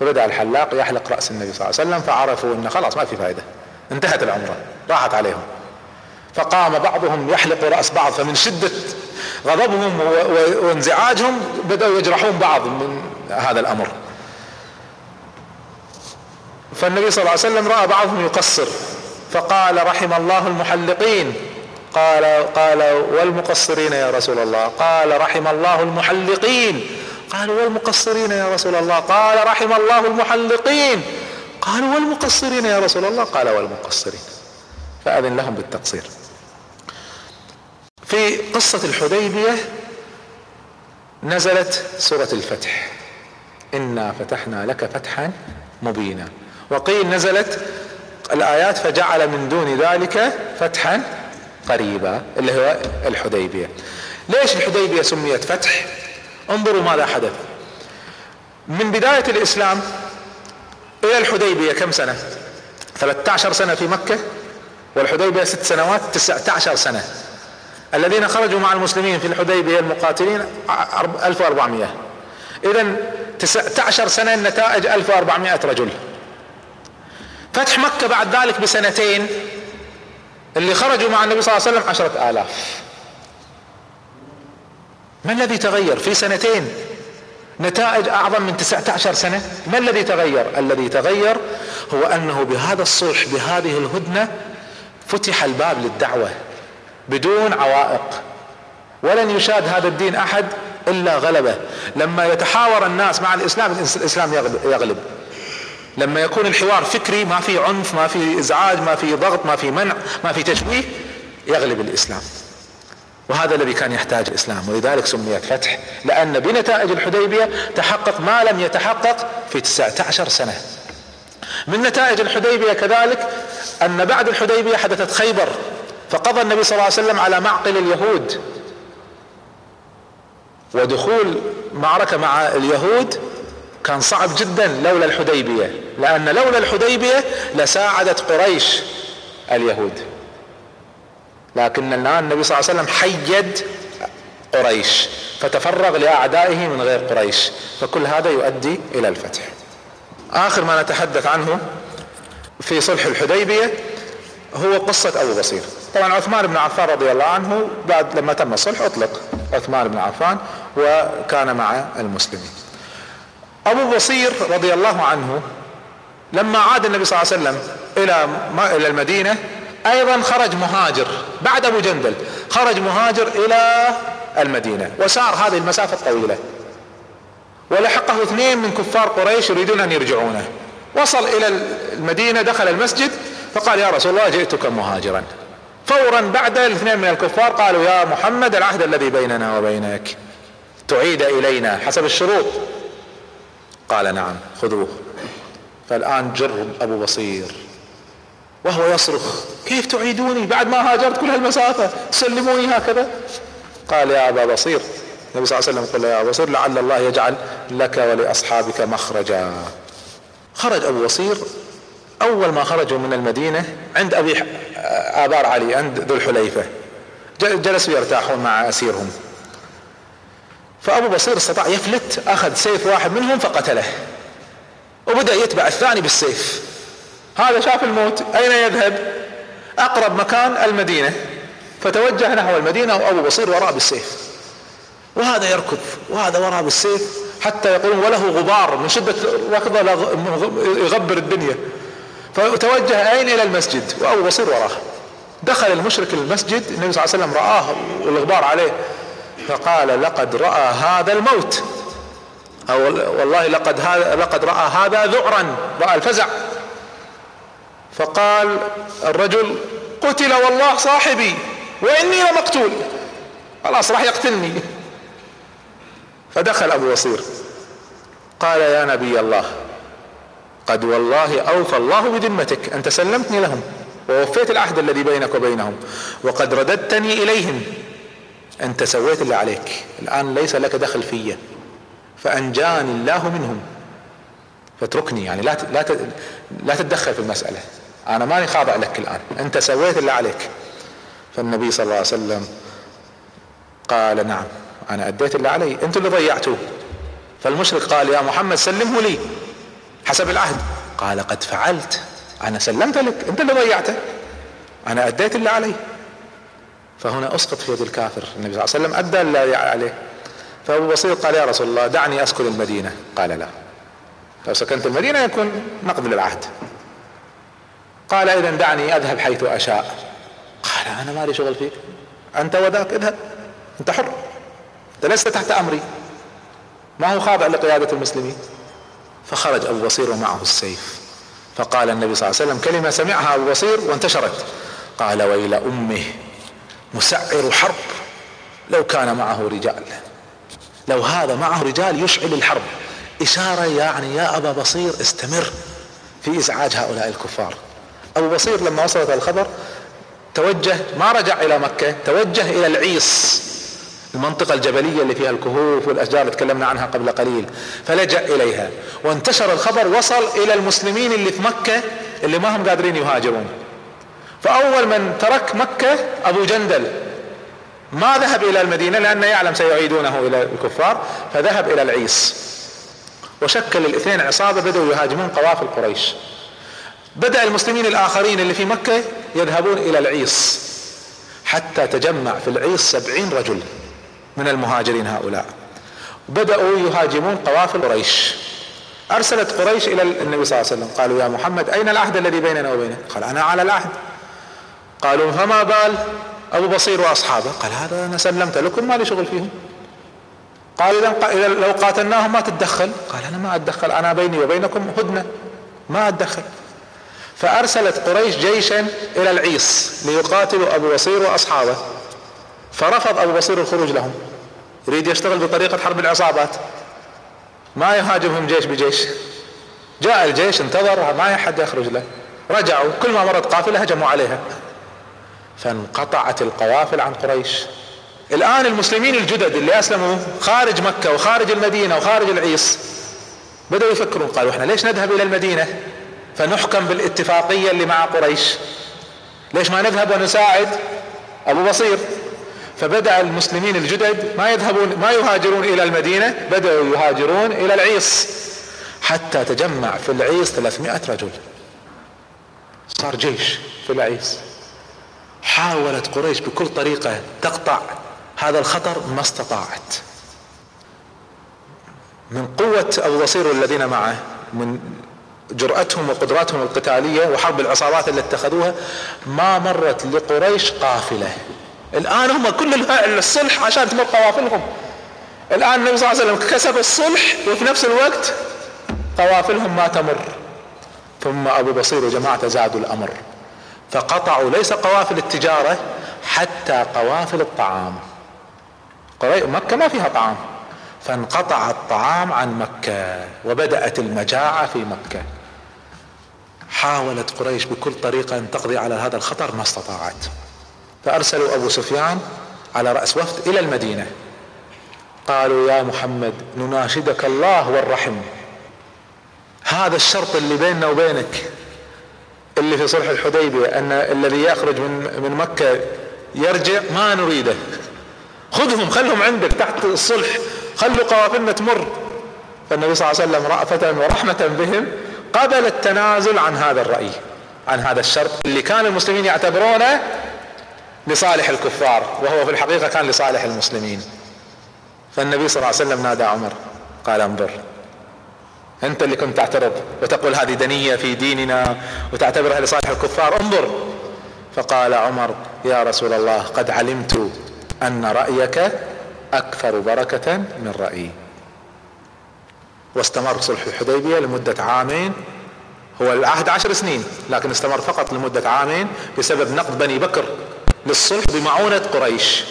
فبدأ الحلاق يحلق رأس النبي صلى الله عليه وسلم فعرفوا أنه خلاص ما في فائدة. انتهت العمرة راحت عليهم. فقام بعضهم يحلق رأس بعض فمن شدة غضبهم وانزعاجهم بدأوا يجرحون بعض من هذا الأمر. فالنبي صلى الله عليه وسلم رأى بعضهم يقصر فقال رحم الله المحلقين. قال قال والمقصرين يا رسول الله. قال رحم الله المحلقين. قالوا والمقصرين يا رسول الله؟ قال رحم الله المحلقين. قالوا والمقصرين يا رسول الله؟ قال والمقصرين. فأذن لهم بالتقصير. في قصة الحديبية نزلت سورة الفتح. إنا فتحنا لك فتحا مبينا. وقيل نزلت الآيات فجعل من دون ذلك فتحا قريبا اللي هو الحديبية. ليش الحديبية سميت فتح؟ انظروا ماذا حدث. من بداية الإسلام إلى الحديبية كم سنة؟ 13 سنة في مكة والحديبية ست سنوات 19 سنة. الذين خرجوا مع المسلمين في الحديبية المقاتلين 1400 اذا 19 سنة النتائج 1400 رجل. فتح مكة بعد ذلك بسنتين اللي خرجوا مع النبي صلى الله عليه وسلم عشرة آلاف. ما الذي تغير في سنتين؟ نتائج أعظم من 19 سنة؟ ما الذي تغير؟ الذي تغير هو أنه بهذا الصلح بهذه الهدنة فتح الباب للدعوة بدون عوائق. ولن يشاد هذا الدين أحد إلا غلبه. لما يتحاور الناس مع الإسلام الإسلام يغلب. لما يكون الحوار فكري ما في عنف ما في إزعاج ما في ضغط ما في منع ما في تشويه يغلب الإسلام. وهذا الذي كان يحتاج الاسلام ولذلك سميت فتح لأن بنتائج الحديبية تحقق ما لم يتحقق في 19 سنة. من نتائج الحديبية كذلك أن بعد الحديبية حدثت خيبر فقضى النبي صلى الله عليه وسلم على معقل اليهود. ودخول معركة مع اليهود كان صعب جدا لولا الحديبية لأن لولا الحديبية لساعدت قريش اليهود. لكن الآن النبي صلى الله عليه وسلم حيد قريش فتفرغ لأعدائه من غير قريش فكل هذا يؤدي إلى الفتح. آخر ما نتحدث عنه في صلح الحديبية هو قصة أبو بصير. طبعا عثمان بن عفان رضي الله عنه بعد لما تم الصلح أطلق عثمان بن عفان وكان مع المسلمين. أبو بصير رضي الله عنه لما عاد النبي صلى الله عليه وسلم إلى إلى المدينة أيضا خرج مهاجر بعد أبو جندل خرج مهاجر إلى المدينة وسار هذه المسافة الطويلة. ولحقه اثنين من كفار قريش يريدون أن يرجعونه. وصل إلى المدينة دخل المسجد فقال يا رسول الله جئتك مهاجرا. فورا بعد الاثنين من الكفار قالوا يا محمد العهد الذي بيننا وبينك تعيد إلينا حسب الشروط. قال نعم خذوه. فالآن جر أبو بصير. وهو يصرخ كيف تعيدوني بعد ما هاجرت كل هالمسافة؟ تسلموني هكذا. قال يا أبا بصير. النبي صلى الله عليه وسلم قال يا أبا بصير لعل الله يجعل لك ولأصحابك مخرجا. خرج أبو بصير. أول ما خرجوا من المدينة عند أبي آبار علي عند ذو الحليفة. جلسوا يرتاحون مع أسيرهم. فأبو بصير استطاع يفلت أخذ سيف واحد منهم فقتله. وبدأ يتبع الثاني بالسيف. هذا شاف الموت أين يذهب؟ أقرب مكان المدينة. فتوجه نحو المدينة وأبو بصير وراء بالسيف. وهذا يركض وهذا وراه بالسيف حتى يقولون وله غبار من شدة ركضه يغبر الدنيا. فتوجه أين؟ إلى المسجد وأبو بصير وراه. دخل المشرك المسجد النبي صلى الله عليه وسلم رآه والغبار عليه. فقال لقد رأى هذا الموت. أو والله لقد هذا لقد رأى هذا ذعرا. رأى الفزع. فقال الرجل قتل والله صاحبي وإني لمقتول خلاص راح يقتلني. فدخل أبو بصير. قال يا نبي الله قد والله أوفى الله بذمتك أنت سلمتني لهم ووفيت العهد الذي بينك وبينهم وقد رددتني إليهم. أنت سويت اللي عليك. الآن ليس لك دخل في. فأنجاني الله منهم. فاتركني يعني لا لا لا تتدخل في المسألة. أنا ماني خاضع لك الآن. أنت سويت اللي عليك. فالنبي صلى الله عليه وسلم قال نعم أنا أديت اللي علي. أنتم اللي ضيعتوه. فالمشرك قال يا محمد سلمه لي حسب العهد. قال قد فعلت أنا سلمت لك. أنت اللي ضيعته. أنا أديت اللي علي. فهنا أسقط في يد الكافر. النبي صلى الله عليه وسلم أدى اللي عليه. فأبو بصير قال يا رسول الله دعني أسكن المدينة. قال لا. لو سكنت المدينة يكون نقض للعهد. قال اذا دعني أذهب حيث أشاء. قال أنا مالي شغل فيك؟ أنت وذاك اذهب. أنت حر. أنت لست تحت أمري. ما هو خاضع لقيادة المسلمين؟ فخرج أبو بصير ومعه السيف. فقال النبي صلى الله عليه وسلم كلمة سمعها أبو بصير وانتشرت. قال ويل أمه مسعر حرب لو كان معه رجال. لو هذا معه رجال يشعل الحرب. إشارة يعني يا أبا بصير استمر في إزعاج هؤلاء الكفار. أبو بصير لما وصلت الخبر توجه ما رجع إلى مكة توجه إلى العيص المنطقة الجبلية اللي فيها الكهوف والأشجار اللي تكلمنا عنها قبل قليل فلجأ إليها وانتشر الخبر وصل إلى المسلمين اللي في مكة اللي ما هم قادرين يهاجرون. فأول من ترك مكة أبو جندل ما ذهب إلى المدينة لأنه يعلم سيعيدونه إلى الكفار فذهب إلى العيس. وشكل الاثنين عصابة بدأوا يهاجمون قوافل قريش بدأ المسلمين الآخرين اللي في مكة يذهبون إلى العيس حتى تجمع في العيس سبعين رجل من المهاجرين هؤلاء. بدأوا يهاجمون قوافل قريش. أرسلت قريش إلى النبي صلى الله عليه وسلم. قالوا يا محمد أين العهد الذي بيننا وبينك؟ قال أنا على العهد. قالوا فما بال أبو بصير وأصحابه؟ قال هذا أنا سلمت لكم ما لي شغل فيهم. قال إذا لو قاتلناهم ما تتدخل. قال أنا ما أتدخل أنا بيني وبينكم هدنة ما أتدخل. فأرسلت قريش جيشا إلى العيس ليقاتلوا أبو بصير وأصحابه. فرفض أبو بصير الخروج لهم. يريد يشتغل بطريقة حرب العصابات. ما يهاجمهم جيش بجيش. جاء الجيش انتظر ما احد يخرج له. رجعوا كل ما مرت قافلة هجموا عليها. فانقطعت القوافل عن قريش. الآن المسلمين الجدد اللي أسلموا خارج مكة وخارج المدينة وخارج العيس بدأوا يفكرون قالوا إحنا ليش نذهب إلى المدينة؟ فنحكم بالاتفاقية اللي مع قريش. ليش ما نذهب ونساعد؟ أبو بصير. فبدأ المسلمين الجدد ما يذهبون ما يهاجرون إلى المدينة بدأوا يهاجرون إلى العيص حتى تجمع في العيص 300 رجل. صار جيش في العيص حاولت قريش بكل طريقة تقطع هذا الخطر ما استطاعت. من قوة أبو بصير والذين معه من جرأتهم وقدراتهم القتالية وحرب العصابات اللي اتخذوها ما مرت لقريش قافلة. الآن هم كل الصلح عشان تمر قوافلهم. الآن النبي صلى الله عليه وسلم كسب الصلح وفي نفس الوقت قوافلهم ما تمر. ثم أبو بصير وجماعته زادوا الأمر. فقطعوا ليس قوافل التجارة حتى قوافل الطعام. مكة ما فيها طعام. فانقطع الطعام عن مكة وبدأت المجاعة في مكة. حاولت قريش بكل طريقة أن تقضي على هذا الخطر ما استطاعت. فأرسلوا أبو سفيان على رأس وفد إلى المدينة. قالوا يا محمد نناشدك الله والرحم. هذا الشرط اللي بيننا وبينك اللي في صلح الحديبية أن الذي يخرج من من مكة يرجع ما نريده. خذهم خلهم عندك تحت الصلح خلوا قوافلنا تمر. فالنبي صلى الله عليه وسلم رأفة ورحمة بهم قبل التنازل عن هذا الرأي عن هذا الشرط اللي كان المسلمين يعتبرونه لصالح الكفار وهو في الحقيقة كان لصالح المسلمين. فالنبي صلى الله عليه وسلم نادى عمر قال أنظر أنت اللي كنت تعترض وتقول هذه دنية في ديننا وتعتبرها لصالح الكفار انظر. فقال عمر يا رسول الله قد علمت أن رأيك أكثر بركة من رأيي. واستمر صلح الحديبية لمدة عامين. هو العهد عشر سنين لكن استمر فقط لمدة عامين بسبب نقد بني بكر للصلح بمعونة قريش.